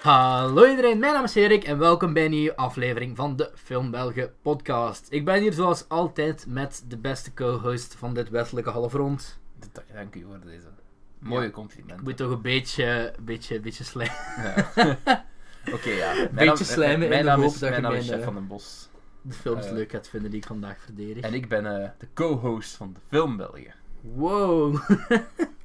Hallo iedereen, mijn naam is Erik en welkom bij een nieuwe aflevering van de Film Belgen podcast. Ik ben hier zoals altijd met de beste co-host van dit westelijke halfrond. Dank u voor deze mooie Ik compliment. moet toch een beetje, beetje, beetje slijmen. Ja. Oké, ja. Mijn naam- slijmen Mijn de naam is, dat mijn naam is Chef eh, van den Bos. De films Eh. leuk gaat vinden die ik vandaag verdedig. En ik ben eh, de co-host van de Film België. Wow.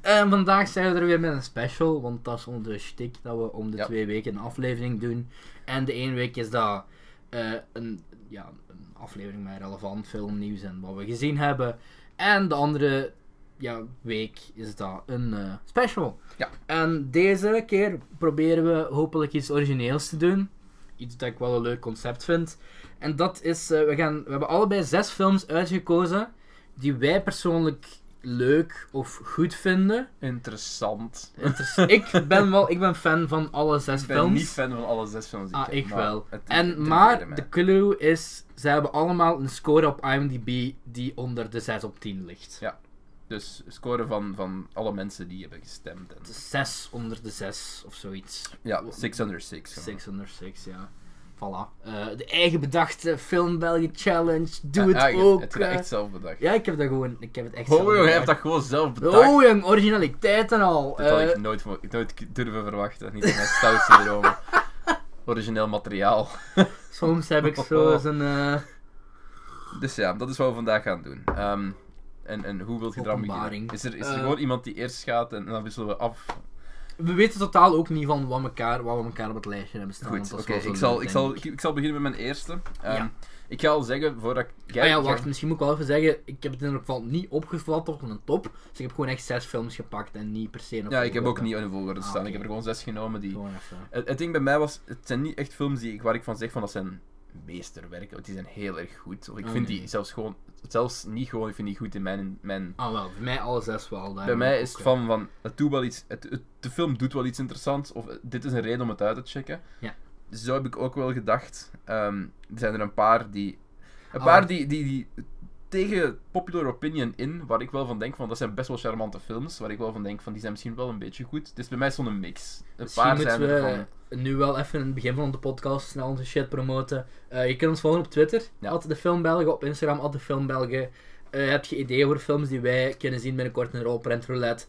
en vandaag zijn we er weer met een special, want dat is onze shtick dat we om de Ja. twee weken een aflevering doen. En de ene week is dat eh, een, ja, een aflevering met relevant filmnieuws en wat we gezien hebben. En de andere ja, week is dat een eh, special. Ja. En deze keer proberen we hopelijk iets origineels te doen. Iets dat ik wel een leuk concept vind. En dat is, eh, we, gaan, we hebben allebei zes films uitgekozen die wij persoonlijk leuk of goed vinden. Interessant. Interess- ik, ben wel, ik ben fan van alle zes Ik ben films. niet fan van alle zes films die Ah, ik maar wel. En, maar mij. de clue is, ze hebben allemaal een score op IMDb die onder de 6 op 10 ligt. Ja. Dus scoren van, van alle mensen die hebben gestemd. En, Het is 6 onder de 6 of zoiets. ja, 6 under 6. 6 onder 6, ja. Voilà. Eh, de eigen bedachte Film België Challenge. Doe het ook. Heb je eh. echt zelf bedacht. Ja, ik heb dat gewoon. Ik heb het echt Oh zelf hebt dat gewoon zelf bedacht. Oh jong, originaliteit en al. Dat had Eh, ik nooit, nooit durven verwachten. Niet in mijn. Origineel materiaal. soms heb ik zo zijn. Dus ja, dat is wat we vandaag gaan doen. Ehm, en, en hoe wilt je eraan beginnen? Is er, is er gewoon iemand die eerst gaat en, dan wisselen we af? We weten totaal ook niet van wat, elkaar, wat we elkaar op het lijstje hebben staan. Goed, oké. Ik, zal, ik, zal, ik, ik zal beginnen met mijn eerste. Ehm, Ja. Ik ga al zeggen, voordat ik... Ah ja, wacht, misschien moet ik wel even zeggen, ik heb het in ieder geval niet opgevat op een top. Dus ik heb gewoon echt zes films gepakt en niet per se een Ja, ik heb ook niet in de volgorde Ah, staan. Ik heb er gewoon zes genomen die... Gewoon. Het, het ding bij mij was, het zijn niet echt films die ik, waar ik van zeg van dat zijn meesterwerken, want die zijn heel erg goed. Of ik Oh, vind die zelfs gewoon, zelfs niet gewoon, ik vind die goed in mijn... mijn Ah wel, voor mij alle zes wel. bij mij is het van, van het doet wel iets, het, het- de film doet wel iets interessants, of dit is een reden om het uit te checken. Ja. Zo heb ik ook wel gedacht. Ehm, er zijn er een paar die, een Ah. paar die, die, die tegen popular opinion in, waar ik wel van denk van, dat zijn best wel charmante films, waar ik wel van denk van, die zijn misschien wel een beetje goed. Dus bij mij is zo'n mix. Een Misschien paar moeten zijn we van... nu wel even in het begin van de podcast snel onze shit promoten. Eh, je kunt ons volgen op Twitter, Ja. altijd de Film Belgen, op Instagram, altijd de Film Belgen. Eh, heb je ideeën over films die wij kunnen zien binnenkort in Rolprent Roulette?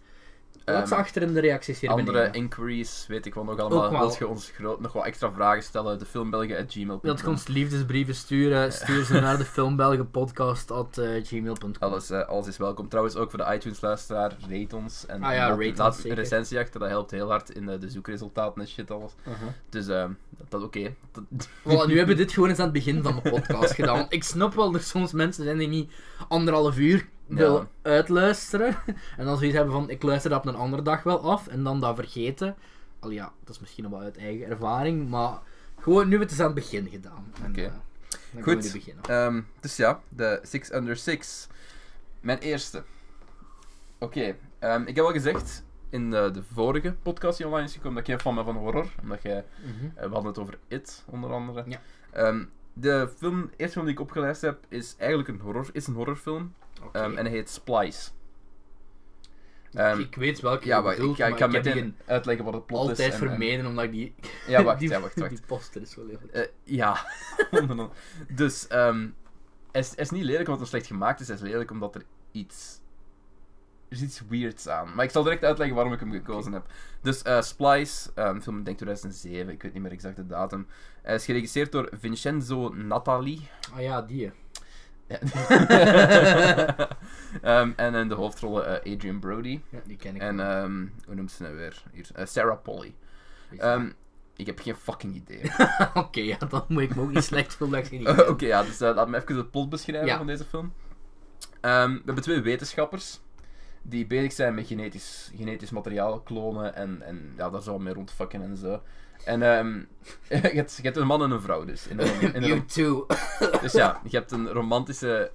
Laat ze Ehm, achter in de reacties hier Andere beneden. inquiries, weet ik wel nog allemaal. Ook wel. Wilt je ons groot, nog wat extra vragen stellen? De filmbelgen.gmail.com Wilt je ons liefdesbrieven sturen? Stuur ze naar de filmbelgenpodcast.gmail.com. Alles, eh, alles is welkom. Trouwens, ook voor de iTunes-luisteraar, rate ons. En Ah ja, rate ons, laat zeker. een recensie achter, dat helpt heel hard in de, de zoekresultaten en shit alles. Uh-huh. Dus ehm, dat, dat oké. Dat- Voilà, nu hebben we dit gewoon eens aan het begin van de podcast gedaan. Want ik snap wel dat er soms mensen zijn die niet anderhalf uur willen uitluisteren. En dan zoiets hebben van, ik luister dat op een andere dag wel af. En dan dat vergeten. Al ja, dat is misschien nog wel uit eigen ervaring. Maar gewoon, nu het eens aan het begin gedaan. Oké. eh, Goed. beginnen. Ehm, dus ja, de Six Under Six. Mijn eerste. Oké, ehm, ik heb al gezegd in de, de vorige podcast die online is gekomen dat jij fan bent van horror. Omdat jij Mhm. Eh, we hadden het over It, onder andere. Ja. Ehm, de film, de eerste film die ik opgelijst heb, is eigenlijk een, horror, is een horrorfilm. Ehm, en hij heet Splice. Ehm, ik weet welke ja, je maar bedoelt, ik ga, ik ga ik meteen uitleggen wat het plot altijd is. en- en- vermijden, omdat ik die... Ja, wacht, die, ja, wacht, wacht. Die poster is wel heel Eh, ja, dus ehm, hij, is, is niet lelijk omdat hij slecht gemaakt is, hij is lelijk omdat er iets... Er is iets weirds aan. Maar ik zal direct uitleggen waarom ik hem gekozen heb. Dus eh, Splice, um, film denk 2007, ik weet niet meer exact de datum. Hij is geregisseerd door Vincenzo Natali. Ah ja, die. Ja. Ehm, en in de hoofdrollen eh, Adrian Brody. Ja, die ken ik En ehm, hoe noemt ze nou weer? Hier, eh, Sarah Polly. Ehm, ik heb geen fucking idee. Oké, ja, dan moet ik me ook niet slecht voelen dat ik niet Oké, ja, dus eh, laat me even het plot beschrijven Ja. van deze film. We hebben twee wetenschappers die bezig zijn met genetisch, genetisch materiaal klonen en, en ja, daar zo mee rondfucken en zo. En ehm, je, hebt, je hebt een man en een vrouw dus. In een, in You too. Dus ja, je hebt een romantische.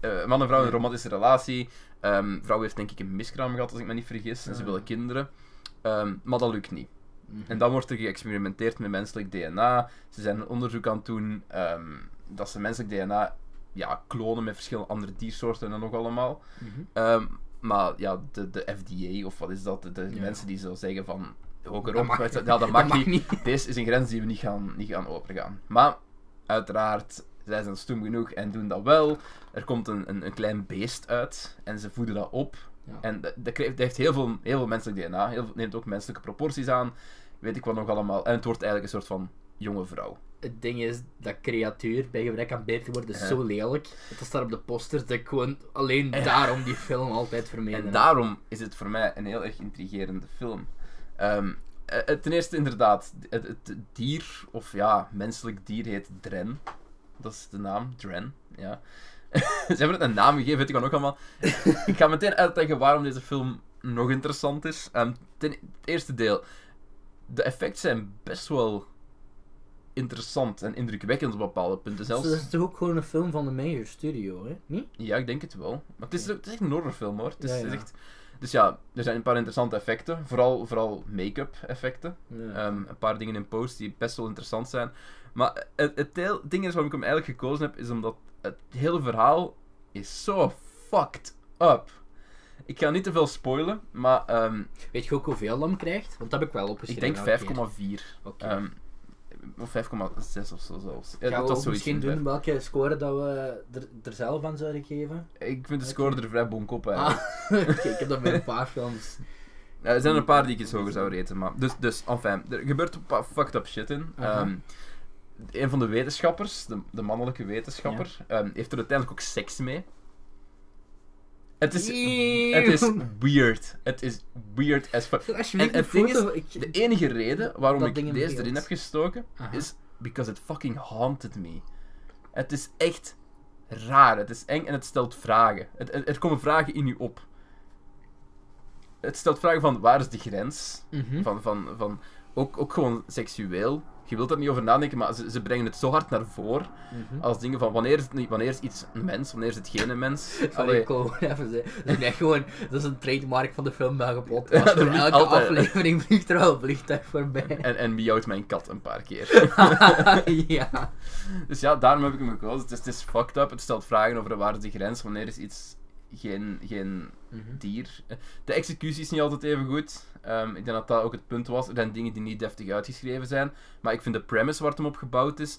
eh, man en vrouw een romantische relatie. Ehm vrouw heeft denk ik een miskraam gehad, als ik me niet vergis. En ze willen kinderen. Ehm, maar dat lukt niet. Mhm. En dan wordt er geëxperimenteerd met menselijk DNA. Ze zijn een onderzoek aan het doen dat ze menselijk DNA ja, klonen met verschillende andere diersoorten en dan nog allemaal. Mhm. Maar ja, de, de FDA, of wat is dat? De, de Ja. mensen die zo zeggen van hoger Dat op. mag Ja, dat Dat mag, mag niet. niet. Deze is een grens die we niet gaan, niet gaan overgaan. Maar, uiteraard, zij zijn stoem genoeg en doen dat wel. Er komt een, een, een klein beest uit en ze voeden dat op. Ja. En dat, dat krijgt- dat heeft heel veel, heel veel menselijk DNA, heel, neemt ook menselijke proporties aan. Weet ik wat nog allemaal. En het wordt eigenlijk een soort van jonge vrouw. Het ding is, dat creatuur bij gebrek aan beter worden is Ja. zo lelijk. Dat staat op de posters dat ik gewoon alleen daarom die film altijd vermijden. En daarom is het voor mij een heel erg intrigerende film. Ehm, eh, ten eerste inderdaad, het, het dier, of ja, menselijk dier heet Dren. Dat is de naam, Dren, ja. Ze hebben het een naam gegeven, weet ik wat ook allemaal. ik ga meteen uitleggen waarom deze film nog interessant is. Ehm, ten, het eerste deel. De effecten zijn best wel interessant en indrukwekkend op bepaalde punten. Dus Zelfs, dat is toch ook gewoon een film van de Major Studio, hè? Niet? ja, ik denk het wel. Maar het is, het is echt een horrorfilm hoor. Het is, Ja, ja. echt... Dus ja, er zijn een paar interessante effecten. Vooral, vooral make-up effecten. Ja. Ehm, een paar dingen in post die best wel interessant zijn. Maar het, het deel- ding is waarom ik hem eigenlijk gekozen heb, is omdat het hele verhaal is zo fucked up. Ik ga niet te veel spoilen, maar ehm, Weet je ook hoeveel hem krijgt? Want dat heb ik wel ik opgeschreven. denk elke keer. 5,4. Oké. Ehm, of 5,6 of zo zelfs. Ja, dat we was misschien doen welke score dat we er, er zelf aan zouden geven? Ik vind de score er vrij bonk op eigenlijk. Ah, ik heb dat bij een paar films. Ja, er zijn een paar die ik iets hoger zou reten, maar... Dus, dus, enfin, er gebeurt een paar fucked up shit in. Ehm, een van de wetenschappers, de, de mannelijke wetenschapper, ehm, heeft er uiteindelijk ook seks mee. Het is, het is weird. Het is weird as fuck. En het ding De enige reden waarom ik deze beeld. erin heb gestoken, Aha. is because it fucking haunted me. Het is echt raar. Het is eng en het stelt vragen. Het, het- er komen vragen in u op. Het stelt vragen van waar is de grens? Mhm. Van, van, van, ook, ook gewoon seksueel. Je wilt er niet over nadenken, maar ze, ze brengen het zo hard naar voren. Mhm. Als dingen van wanneer is, het niet, wanneer is iets een mens, wanneer is het geen mens. Allee, gewoon even. Dat is echt gewoon, dat is een trademark van de podcast. Ja, er Voor vliegt elke altijd- aflevering vliegt er wel een vliegtuig voorbij. en, en miauwt mijn kat een paar keer. ja. Dus ja, daarom heb ik hem gekozen. Het is, het is fucked up. Het stelt vragen over waar is de grens, wanneer is iets geen, geen Mhm. dier. De executie is niet altijd even goed. Ehm, ik denk dat dat ook het punt was. Er zijn dingen die niet deftig uitgeschreven zijn. Maar ik vind de premise waar het hem op gebouwd is,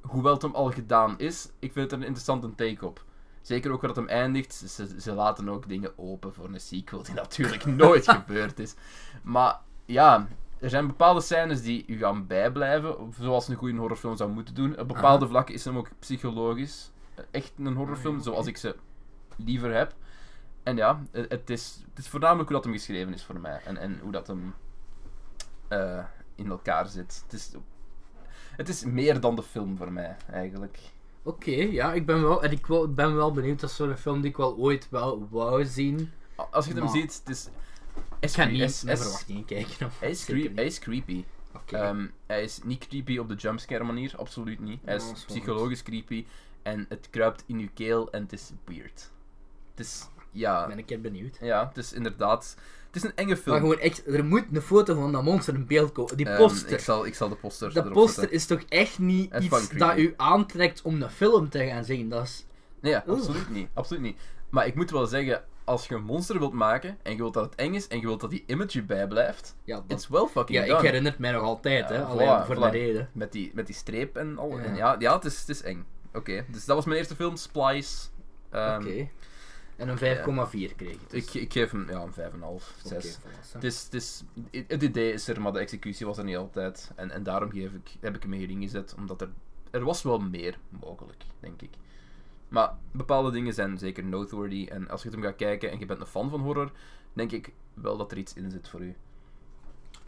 hoewel het hem al gedaan is, ik vind het er een interessante take op. Zeker ook het hem eindigt. Ze, ze laten ook dingen open voor een sequel die natuurlijk nooit gebeurd is. Maar ja, er zijn bepaalde scènes die u gaan bijblijven, zoals een goede horrorfilm zou moeten doen. Op bepaalde vlakken is hem ook psychologisch echt een horrorfilm, zoals ik ze liever heb. En ja, het is, het is voornamelijk hoe dat hem geschreven is voor mij. En, en hoe dat hem eh, in elkaar zit. Het is, het is meer dan de film voor mij, eigenlijk. Oké, ja, ik ben wel, en ik ben wel benieuwd. Dat is zo'n film die ik wel ooit wel wou zien. Als je hem ziet, het is... Ik ga hij niet is- verwachtingen kijken. Of Hij is, creep- hij is creepy. Ehm, hij is niet creepy op de jumpscare manier, absoluut niet. Hij is psychologisch creepy en het kruipt in uw keel en het is weird. Het is, ja, Ik ben een keer benieuwd. ja, het is inderdaad, het is een enge film. Maar gewoon echt, er moet een foto van dat monster in beeld komen. Die Ehm, poster. ik, zal, ik zal de poster dat erop poster zetten. is toch echt niet iets dat u aantrekt om een film te gaan zien. Dat is... Nee, Oeh. absoluut niet. Absoluut niet. Maar ik moet wel zeggen, als je een monster wilt maken en je wilt dat het eng is en je wilt dat die image erbij blijft, Ja, dat... it's well fucking ja ik herinner het mij nog altijd, Ja, hè. voilà, Alleen voor voilà. de reden. Met die, met die streep en al. Ja. En ja, ja het, is, het is eng. Oké, dus dat was mijn eerste film, Splice. Ehm, Oké. En een 5,4 kreeg ik. Dus. ik, ik geef hem ja, een 5,5, 6. Oké, voilà, zo. Het, idee is er, maar de executie was er niet altijd. En, en daarom geef ik, heb ik hem hierin gezet, omdat er, er was wel meer mogelijk, denk ik. Maar bepaalde dingen zijn zeker noteworthy. En als je het hem gaat kijken en je bent een fan van horror, denk ik wel dat er iets in zit voor u.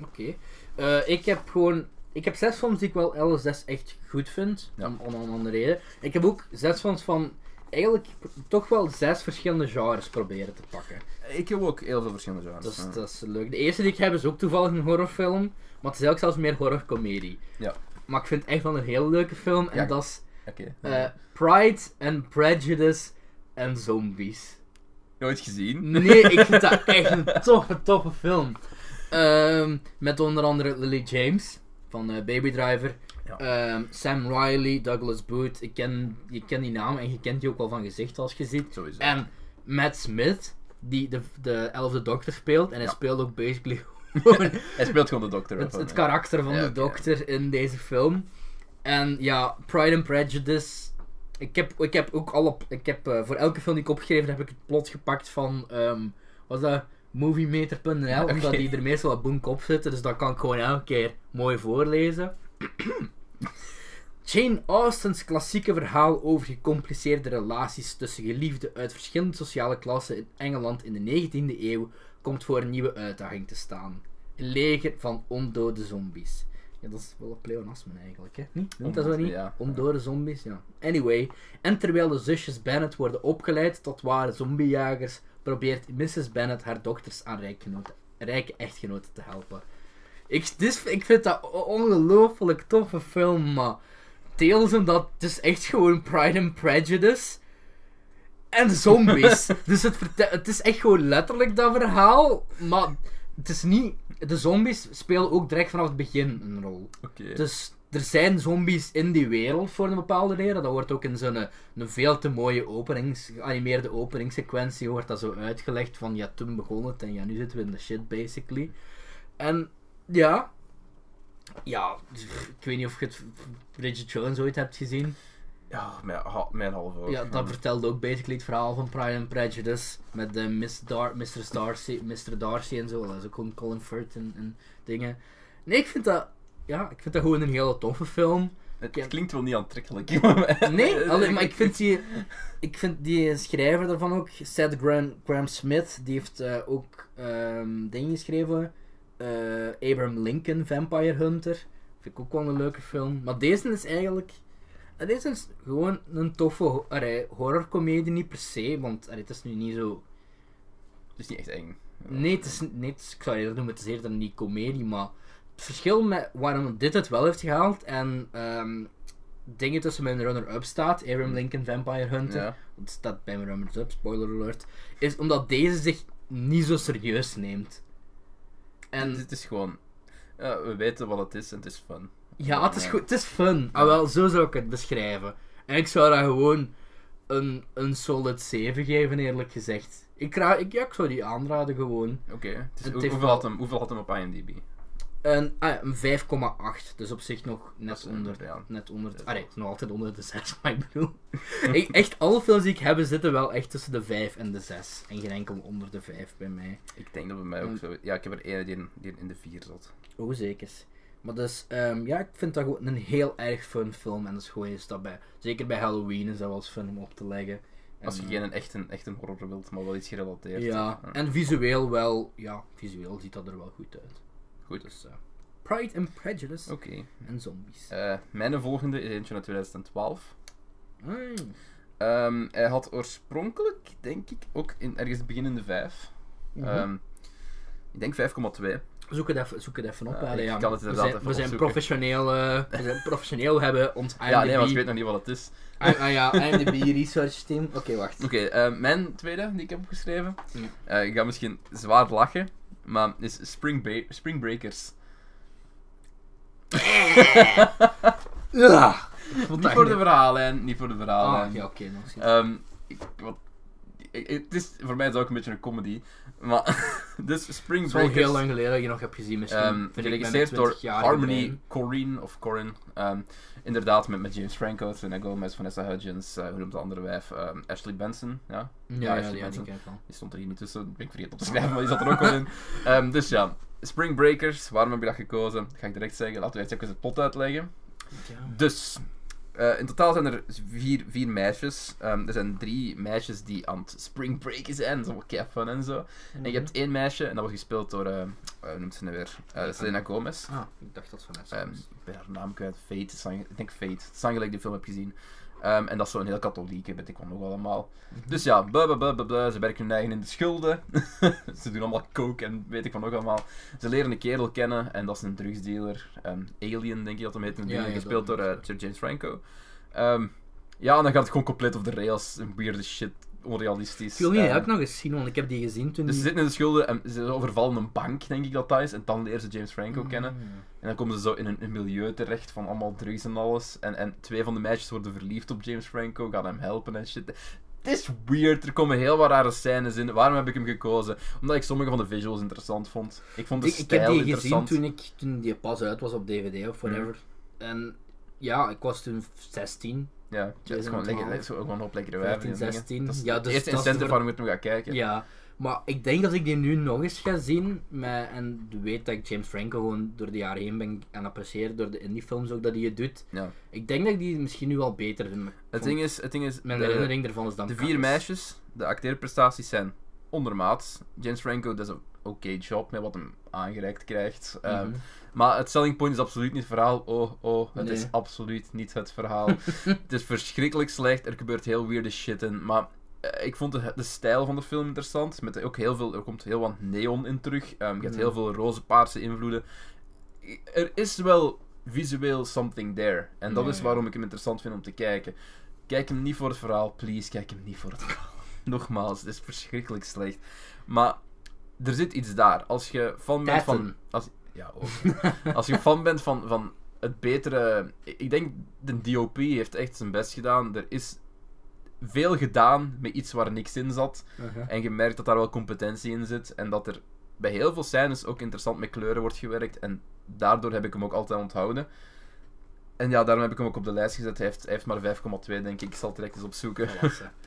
Oké. Eh, ik heb gewoon... Ik heb zes films die ik wel alle zes echt goed vind. Ja. Om, om een andere reden. Ik heb ook zes films van... Eigenlijk toch wel zes verschillende genres proberen te pakken. Ik heb ook heel veel verschillende genres. Dat is, ja. dat is leuk. De eerste die ik heb is ook toevallig een horrorfilm. Maar het is eigenlijk zelfs meer horrorcomedie. Ja. Maar ik vind het echt wel een heel leuke film. En Ja. dat is eh, Pride and Prejudice en Zombies. Nooit gezien? Nee, ik vind dat echt een toffe, toffe film. Ehm, met onder andere Lily James van eh, Baby Driver. Ja. Ehm, Sam Riley, Douglas Booth. Ik ken, je kent die naam en je kent die ook wel van gezicht als je ziet. Sowieso. En Matt Smith, die de, de elfde dokter speelt. En hij Ja. speelt ook basically Gewoon Hij speelt gewoon de dokter. het, karakter van Ja, de dokter in deze film. En ja, Pride and Prejudice. Ik heb, ik heb ook alle. Ik heb, eh, voor elke film die ik opgegeven heb, ik het plot gepakt van. ehm wat was dat? Moviemeter.nl. Omdat die er meestal wat boek op zitten. Dus dat kan ik gewoon elke keer mooi voorlezen. Jane Austen's klassieke verhaal over gecompliceerde relaties tussen geliefden uit verschillende sociale klassen in Engeland in de 19e eeuw komt voor een nieuwe uitdaging te staan. Een leger van ondode zombies. Ja, dat is wel een pleonasme eigenlijk, hè? Niet? Noemt dat zo niet? Ja. Ondode zombies, ja. Anyway, en terwijl de zusjes Bennet worden opgeleid tot ware zombiejagers, probeert Mrs. Bennet haar dochters aan rijkgenoten, rijke echtgenoten te helpen. Ik, dus, ik vind dat een ongelooflijk toffe film, maar deels omdat het is echt gewoon Pride and Prejudice en zombies. dus het, het is echt gewoon letterlijk dat verhaal, maar het is niet... De zombies spelen ook direct vanaf het begin een rol. Dus er zijn zombies in die wereld voor een bepaalde reden. Dat wordt ook in zo'n een, een veel te mooie openings, geanimeerde openingssequentie wordt dat zo uitgelegd van ja, toen begon het en ja, nu zitten we in de shit basically. En ja, ja, ik weet niet of je het Bridget Jones ooit hebt gezien. Ja, mijn, ha- mijn halve oog. Ja, dat vertelde ook basically het verhaal van Pride and Prejudice. Met de Miss Dar Mr. Darcy, Mr. Darcy en zo. Dat is ook gewoon Colin Firth en, en dingen. Nee, ik vind dat... Ja, ik vind dat gewoon een hele toffe film. Het klinkt wel niet aantrekkelijk. Nee, alleen, maar ik vind die... Ik vind die schrijver daarvan ook, Seth Graham, Graham Smith, die heeft eh, ook ehm, dingen geschreven. Eh, Abraham Lincoln, Vampire Hunter. Vind ik ook wel een leuke film. Maar deze is eigenlijk... Het is een- gewoon een toffe horrorcomedie, niet per se, want het is nu niet zo... Het is niet echt eng. Nee, het is, nee het is- ik zou eerder noemen, het is eerder niet comedie, maar het verschil met waarom dit het wel heeft gehaald en ehm, dingen tussen mijn runner-up staat, Abraham Lincoln, Vampire Hunter, Ja. het staat bij mijn runners-up, spoiler alert, is omdat deze zich niet zo serieus neemt. En Het is gewoon... ja, we weten wat het is en het is fun. ja, het is, goed, het is fun. Ah, wel, zo zou ik het beschrijven. En ik zou dat gewoon een, een solid 7 geven, eerlijk gezegd. Ik, ra- ik, ja, ik zou die aanraden gewoon. Oké. Hoe- heeft hoeveel, had hem, hoeveel had hem op IMDb? Een, ah ja, een 5,8. Dus op zich nog net onder. ja. Net onder. Allee, nog altijd onder de 6, maar ik bedoel. echt, alle films die ik heb zitten wel echt tussen de 5 en de 6. En geen enkel onder de 5 bij mij. Ik denk dat bij mij ook zo... Ja, ik heb er één die, in- die in de vier zat. Oh, zeker. Maar dus, ehm, ja, ik vind dat gewoon een heel erg fun film. En dat is gewoon eens dat bij. Zeker bij Halloween is dat wel eens fun om op te leggen. En, Als je eh, geen echt een, echt een horror wilt, maar wel iets gerelateerd. Ja, en visueel wel. Ja, visueel ziet dat er wel goed uit. Goed. Dus, eh, Pride and Prejudice Oké. en zombies. Eh, mijn volgende is eentje uit 2012. Ah. Ehm, hij had oorspronkelijk, denk ik, ook in ergens begin in de 5. Mhm. Ehm, ik denk 5,2. Zoek het even, zoek het even op. Allee, ja, het we zijn, we professioneel, eh, we zijn professioneel, hebben ons IMDb, Ja, nee, want ik weet nog niet wat het is. Ah, ah ja, IMDb research team. Oké, wacht. Oké, eh, mijn tweede die ik heb opgeschreven. Eh, ik ga misschien zwaar lachen, maar is Spring, Spring Breakers. Ja. Niet voor de verhaallijn, niet voor de verhaallijn. Ah, ja, oké, nog steeds. Ehm, het is, voor mij is het ook een beetje een comedy. Maar, dus Spring Het Breakers. heel lang geleden dat je nog hebt gezien, misschien. met geregisseerd door 20-jarige Harmony. Corrine of Corin. Ehm, inderdaad, met, met James Franco, Selena Gomez, Vanessa Hudgens, eh, hoe noemt de andere wijf? Ehm, Ashley Benson. Ja? Ja, Ashley ja, Benson. die. Die stond er hier niet tussen, ben ik vergeten op te schrijven, maar die zat er ook wel in. Ehm, dus ja, Spring Breakers, waarom heb je dat gekozen? Dat ga ik direct zeggen, laten we eerst even het plot uitleggen. Ja. Dus, eh, in totaal zijn er vier, vier meisjes. Ehm, er zijn drie meisjes die aan het spring breaken zijn, zo kei fun en zo. En je hebt één meisje, en dat wordt gespeeld door, eh, hoe noemt ze nu weer? Eh, Selena Gomez. Ah, ik dacht dat Vanessa Ehm, was. ik ben haar naam kwijt, Fate, ik denk Fate. Het is die film heb gezien. Ehm, en dat is zo'n heel katholieke, weet ik nog allemaal. Dus ja, blah, ze werken hun eigen in de schulden. ze doen allemaal coke en weet ik van nog allemaal. Ze leren een kerel kennen en dat is een drugsdealer. Ehm, Alien, denk ik dat hem heet. Een Ja, gespeeld door eh, Sir James Franco. Ehm, ja, en dan gaat het gewoon compleet op de rails. Een weirde shit, onrealistisch. Ik wil niet Ehm, eigenlijk nog eens zien, want ik heb die gezien toen dus ze die... zitten in de schulden en ze overvallen een bank, denk ik dat dat is. En dan leren ze James Franco kennen. Mm. En dan komen ze zo in een, een milieu terecht van allemaal drugs en alles. En, en twee van de meisjes worden verliefd op James Franco, gaan hem helpen en shit. het is weird. Er komen heel wat rare scènes in. Waarom heb ik hem gekozen? Omdat ik sommige van de visuals interessant vond. Ik vond de Ik, ik stijl heb die gezien toen, ik, toen die pas uit was op DVD of whatever. En ja, ik was toen 16. Ja, het is gewoon, 2012. lekker, het is gewoon op lekkere wijven. 15, en dingen. 16. Dat is Ja, dus eerste dat is incentive voor- waarom ik hem ga kijken. Ja, maar ik denk dat ik die nu nog eens ga zien. Met, en weet dat ik James Franco gewoon door de jaren heen ben aan appreciëren. Door de indiefilms ook dat hij het doet. Ja. Ik denk dat ik die misschien nu al beter vind. Het ding is, het ding is Mijn de, herinnering ervan is dan de vier Cars. meisjes, de acteerprestaties zijn ondermaats. James Franco doet een oké job met wat hem aangereikt krijgt. Ehm, Mhm. Maar het selling point is absoluut niet het verhaal. Oh, oh, het Nee. is absoluut niet het verhaal. het is verschrikkelijk slecht. Er gebeurt heel weirde shit in. Maar eh, ik vond de, de stijl van de film interessant. Met ook heel veel, er komt heel wat neon in terug. Ehm, je hebt Ja. heel veel roze-paarse invloeden. Er is wel visueel something there. En dat is waarom ik hem interessant vind om te kijken. Kijk hem niet voor het verhaal, please. Kijk hem niet voor het verhaal. Nogmaals, het is verschrikkelijk slecht. Maar er zit iets daar. Als je fan bent van... Als, ja, ook. Als je fan bent van, van het betere... Ik denk, de DOP heeft echt zijn best gedaan. Er is veel gedaan met iets waar niks in zat. Uh-huh. En je merkt dat daar wel competentie in zit. En dat er bij heel veel scènes ook interessant met kleuren wordt gewerkt. En daardoor heb ik hem ook altijd onthouden. En ja, daarom heb ik hem ook op de lijst gezet. Hij heeft, hij heeft maar 5,2 denk ik. Ik zal het direct eens opzoeken. Voilà,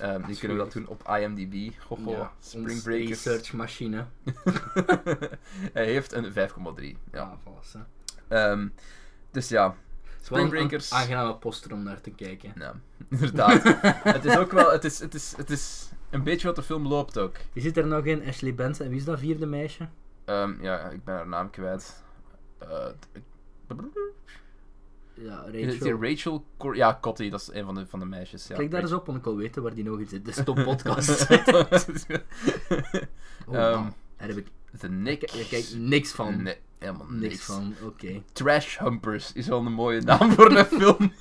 Ehm die kunnen we dat doen op IMDb. Goh, Ja, Spring Breakers. researchmachine. hij heeft een 5,3. Ja. Hè. Ehm, dus ja, Spring Breakers. een aangename poster om naar te kijken. Ja, inderdaad. het is ook wel, het is, het, is, het is een beetje wat de film loopt ook. Je zit er nog in, Ashley Benson. En wie is dat vierde meisje? Ehm, ja, ik ben haar naam kwijt. Eh, Ja, Rachel. Rachel Cor ja, Cotty, dat is een van de, van de meisjes. Ja. Klik daar eens op, want ik wil weten waar die nog in zit. De Stop Podcast. oh, Ehm, man. Daar heb ik de Nick. niks van. Nee, helemaal niks, niks. van, oké. Trash Humpers is wel een mooie naam voor een film.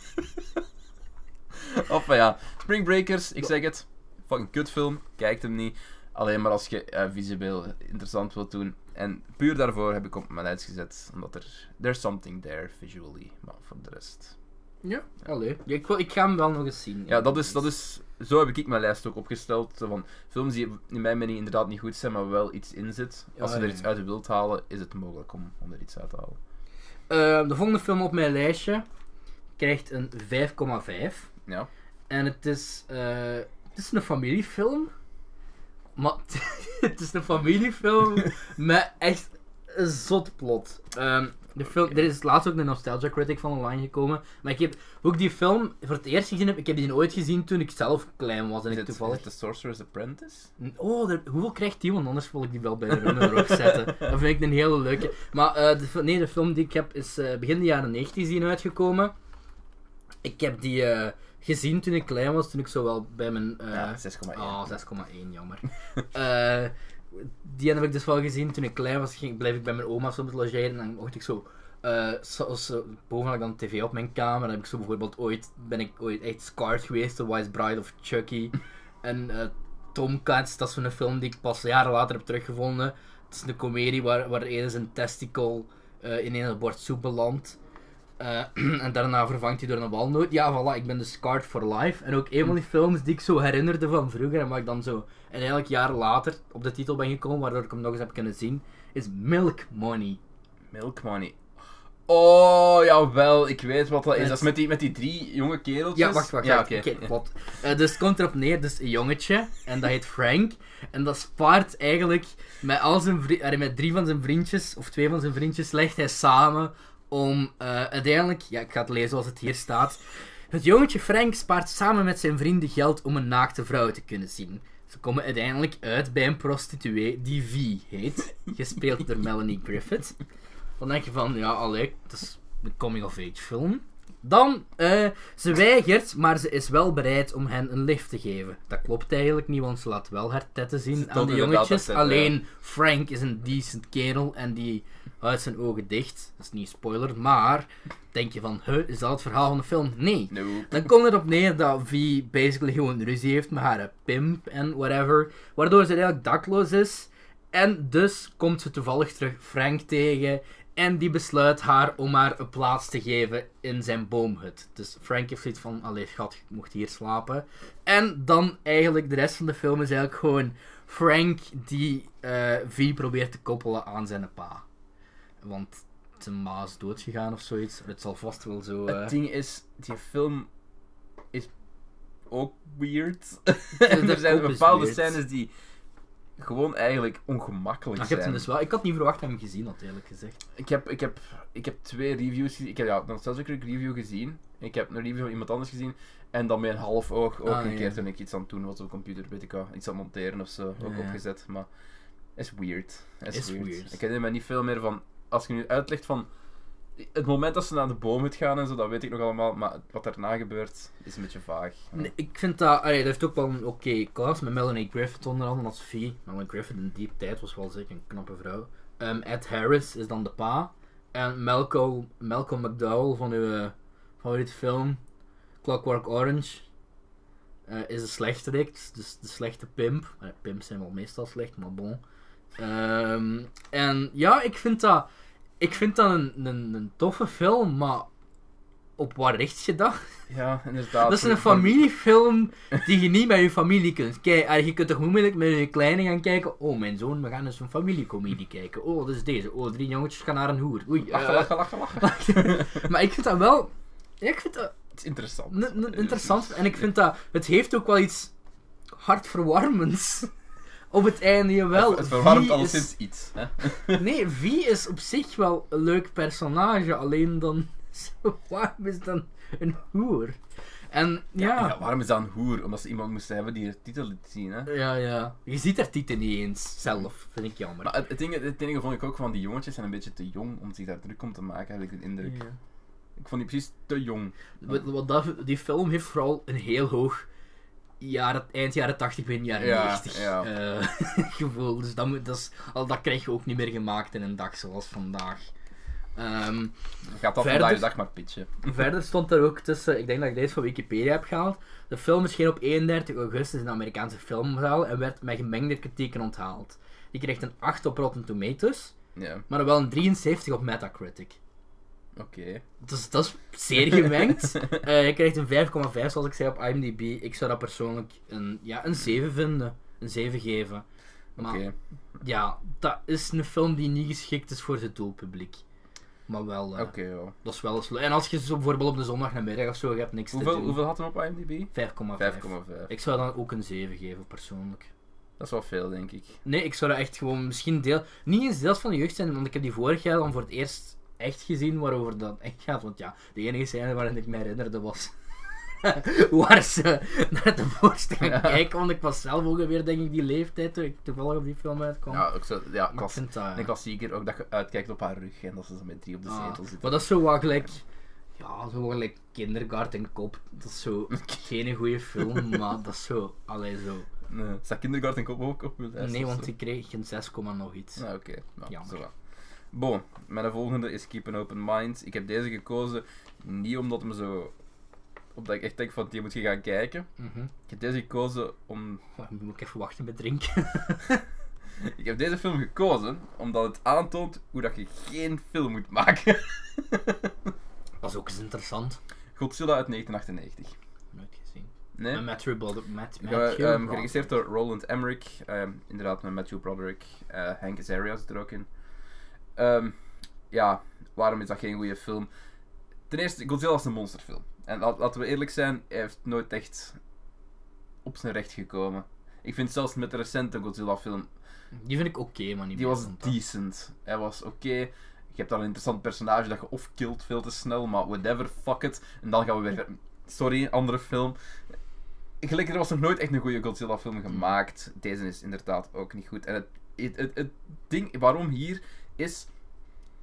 of ja, Spring Breakers, ik zeg het. Fucking kutfilm, kijkt hem niet. Alleen maar als je eh, visueel interessant wilt doen. En puur daarvoor heb ik op mijn lijst gezet. Omdat er. There's something there visually. Maar voor de rest. Ja, allee. Ja, ik, wil, ik ga hem wel nog eens zien. Ja, dat is, dat is. Zo heb ik mijn lijst ook opgesteld. Van films die in mijn mening inderdaad niet goed zijn, maar wel iets in zit. Als je er iets uit wilt halen, is het mogelijk om, om er iets uit te halen. Ehm, de volgende film op mijn lijstje krijgt een 5,5. Ja. En het is, eh, het is een familiefilm. Maar het is een familiefilm met echt een zot plot. Ehm, de film, Er is laatst ook een Nostalgia Critic van online gekomen. Maar ik heb ook die film voor het eerst gezien. Heb, ik heb die ooit gezien toen ik zelf klein was. En Is ik toevallig... is The Sorcerer's Apprentice? Oh, hoeveel krijgt die? Want anders wil ik die wel bij de runner ook zetten. Dat vind ik een hele leuke. Maar eh, de, nee, de film die ik heb is eh, begin de jaren 90 zien uitgekomen. Ik heb die eh, gezien toen ik klein was, toen ik zo wel bij mijn... eh, ja, 6,1. Oh, 6,1, jammer. Eh, die heb ik dus wel gezien toen ik klein was. Ging, bleef ik bij mijn oma soms logeren en dan mocht ik zo. eh zoals zo, boven had ik dan tv op mijn kamer. Dan heb ik zo bijvoorbeeld ooit. Ben ik ooit echt scarred geweest, The Wise Bride of Chucky. en eh Tomcats, dat is zo'n film die ik pas jaren later heb teruggevonden. Het is een komedie waar, waar eerst een testicle eh, in een bord soep belandt. Eh, en daarna vervangt hij door een walnoot. Ja, voilà, ik ben dus scarred for life. En ook een van die films die ik zo herinnerde van vroeger en waar ik dan zo en eigenlijk jaren later op de titel ben gekomen, waardoor ik hem nog eens heb kunnen zien, is Milk Money. Milk Money. Oh, jawel, ik weet wat dat is. Het- Dat is met die, met die drie jonge kereltjes. Ja, wacht, wacht, Ja, oké. Klopt. Eh, dus het komt erop neer, dus een jongetje, en dat heet Frank. En dat spaart eigenlijk met, al zijn met drie van zijn vriendjes, of twee van zijn vriendjes, legt hij samen om eh, uiteindelijk, ja, ik ga het lezen zoals het hier staat. Het jongetje Frank spaart samen met zijn vrienden geld om een naakte vrouw te kunnen zien. Ze komen uiteindelijk uit bij een prostituee die V heet, gespeeld door Melanie Griffith. Dan denk je van, ja, allee, het is een coming-of-age film. Dan, eh, ze weigert, maar ze is wel bereid om hen een lift te geven. Dat klopt eigenlijk niet, want ze laat wel haar tetten zien aan de jongetjes. Alleen Frank is een decent kerel en die houdt zijn ogen dicht. Dat is niet een spoiler, maar denk je van, huh, is dat het verhaal van de film? Nee. Dan komt het op neer dat V basically gewoon ruzie heeft met haar pimp en whatever. Waardoor ze eigenlijk dakloos is. En dus komt ze toevallig terug Frank tegen En die besluit haar om haar een plaats te geven in zijn boomhut. Dus Frank heeft zoiets van, allee schat, je mocht hier slapen. En dan eigenlijk, de rest van de film is eigenlijk gewoon Frank die eh V probeert te koppelen aan zijn pa. Want zijn ma is doodgegaan of zoiets. Het zal vast wel zo... eh, Het ding is, die film is ook weird. de er zijn is bepaalde scènes die gewoon eigenlijk ongemakkelijk Ah, zijn. dus wel... Ik had niet verwacht dat ik hem gezien had, eerlijk gezegd. Ik heb, ik, heb, ik heb twee reviews gezien. Ik heb ja, nog zelfs ook een review gezien. Ik heb een review van iemand anders gezien. En dan met een half oog ook Ah, een ja. keer toen ik iets aan het doen was op de computer, weet ik wel. Iets aan het monteren of zo, ook Ja, ja. opgezet. Maar is weird. Is, Is weird. weird. Ik herinner me niet veel meer van... Als je nu uitlegt van... Het moment dat ze naar de boom moet gaan en zo, dat weet ik nog allemaal. Maar wat daarna gebeurt, is een beetje vaag. Nee, ik vind dat... allee, dat heeft ook wel een oké cast. Met Melanie Griffith onder andere als V. Melanie Griffith in die tijd was wel zeker een knappe vrouw. Ehm, Ed Harris is dan de pa. En Malcolm, Malcolm McDowell van uw favoriete film Clockwork Orange eh, is de slechterik. Dus de slechte pimp. Pimps zijn wel meestal slecht, maar bon. Ehm, en ja, ik vind dat... Ik vind dat een, een, een toffe film, maar op wat richt je dat? Ja, inderdaad. Dat is een familiefilm die je niet met je familie kunt kijken. Je kunt toch moeilijk met je kleine gaan kijken. Oh, mijn zoon, we gaan eens een familiecomedie kijken. Oh, dat is deze. Oh, drie jongetjes gaan naar een hoer. Oei. Lachen, eh. lachen, lachen, lachen. maar ik vind dat wel... Ja, ik vind dat Het is interessant. interessant. En ik vind dat... Het heeft ook wel iets hartverwarmends. Op het einde, jawel. het verwarmt Vie alleszins iets. Hè? Nee, V is op zich wel een leuk personage. Alleen dan... Warm is dan een hoer. En ja... Ja, waarom is dat een hoer? Omdat ze iemand moesten hebben die de titel liet zien. Hè? Ja, ja. Je ziet haar titel niet eens zelf. Vind ik jammer. Maar het, het, ding, het enige vond ik ook van die jongetjes zijn een beetje te jong om zich daar druk om te maken, heb ik de indruk. Ja. Ik vond die precies te jong. Wat, wat dat, die film heeft vooral een heel hoog jaren, eind jaren 80, begin jaren Ja, 90 ja. eh, gevoel. Dus dat, moet, dat, is, al, dat krijg je ook niet meer gemaakt in een dag zoals vandaag. Ehm, Gaat dat Verder- vandaag de dag maar pitchen. verder stond er ook tussen, ik denk dat ik deze van Wikipedia heb gehaald. De film verscheen op 31 augustus in de Amerikaanse filmzaal en werd met gemengde kritieken onthaald. Die kreeg een 8 op Rotten Tomatoes, Ja, maar wel een 73 op Metacritic. Oké. Dus dat is zeer gemengd. Eh je krijgt een 5,5 zoals ik zei op IMDb. Ik zou dat persoonlijk een, ja, een 7 vinden. Een 7 geven. Maar Oké. ja, dat is een film die niet geschikt is voor het doelpubliek. Maar wel, eh, Oké, ja. dat is wel eens leuk. En als je zo bijvoorbeeld op de zondagmiddag of zo, je hebt niks Hoeveel, te doen. hoeveel had hem op IMDb? 5,5. 5,5. Ik zou dan ook een 7 geven, persoonlijk. Dat is wel veel, denk ik. Nee, ik zou dat echt gewoon misschien deel... Niet eens deels van de jeugd zijn, want ik heb die vorig jaar dan voor het eerst echt gezien waarover dat echt gaat. Want ja, de enige scène waarin ik me herinnerde was... waar ze naar de gaan Ja. kijken, want ik was zelf ongeveer, denk ik, die leeftijd toen ik toevallig op die film uitkwam. Ja, ook zo, ja ik dat... een klassieker. Ook dat je uitkijkt op haar rug en dat ze met drie op de ah, zetel zitten. maar dat is zo wat gelijk... Ja, zo gelijk Kindergarten Kop. Dat is zo geen goede film, maar dat is zo... Allee, zo... Nee. Staat kindergarten kop ook op? Nee, want die kreeg een 6, nog iets. Nou, oké. Nou, Jammer. zo wel. Bon, mijn volgende is Keep an Open Mind. Ik heb deze gekozen niet omdat hem zo... Omdat ik echt denk van, die moet je gaan kijken. Mhm. Ik heb deze gekozen om... Oh, moet ik even wachten met drinken. Ik heb deze film gekozen omdat het aantoont hoe dat je geen film moet maken. Dat is ook eens interessant. Godzilla uit 1998. Nooit gezien. Nee? Met Matthew Broderick. Matt, Ja, Matthew Broderick. geregisseerd door Roland Emmerich. ehm, inderdaad, met Matthew Broderick. eh Hank Azaria zit er ook in. Ehm, ja, waarom is dat geen goede film? Ten eerste, Godzilla is een monsterfilm. En la- laten we eerlijk zijn, hij heeft nooit echt op zijn recht gekomen. Ik vind zelfs met de recente Godzilla-film, Die vind ik oké, maar niet die was decent. Hij was oké. Je hebt dan een interessant personage dat je of killt veel te snel, maar whatever, fuck it. En dan gaan we weer... Sorry, andere film. Gelijk, er was nog nooit echt een goede Godzilla-film gemaakt. Deze is inderdaad ook niet goed. En het, het, het, het ding waarom hier is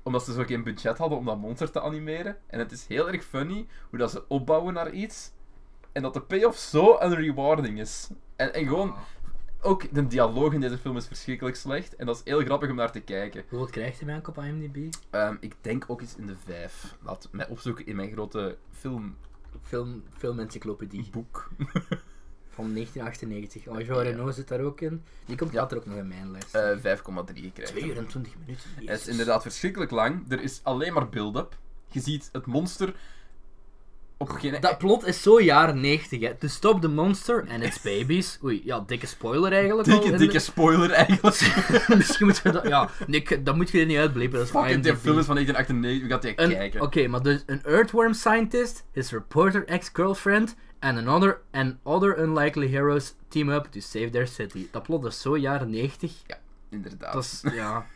omdat ze zo geen budget hadden om dat monster te animeren. En het is heel erg funny hoe dat ze opbouwen naar iets. En dat de payoff zo unrewarding is. En, en gewoon, ook de dialoog in deze film is verschrikkelijk slecht. En dat is heel grappig om naar te kijken. Hoeveel krijgt hij mij op IMDb? Ehm, ik denk ook eens in de vijf. Laat mij opzoeken in mijn grote filmboek. Film, filmencyclopedie. Van 1998. Oh, Jean Reno zit daar ook in. Die komt Ja. later ook nog in mijn lijst. Eh 5,3 krijgt. 2 uur en 20 minuten. Het is inderdaad verschrikkelijk lang. Er is alleen maar build-up. Je ziet het monster op geen... Dat plot is zo jaren 90, hè. To stop the monster and its babies. Oei, ja, dikke spoiler eigenlijk. al dikke, in dikke de- spoiler eigenlijk. Misschien moet je dat... Ja, nee, dat moet je er niet uitblepen. Dat is IMDb. film is van 1998. We gaan die Een- kijken. Oké, maar dus een earthworm scientist, his reporter ex-girlfriend and another and other unlikely heroes team up to save their city. Dat plot is zo jaren 90. Inderdaad. Dat is, ja.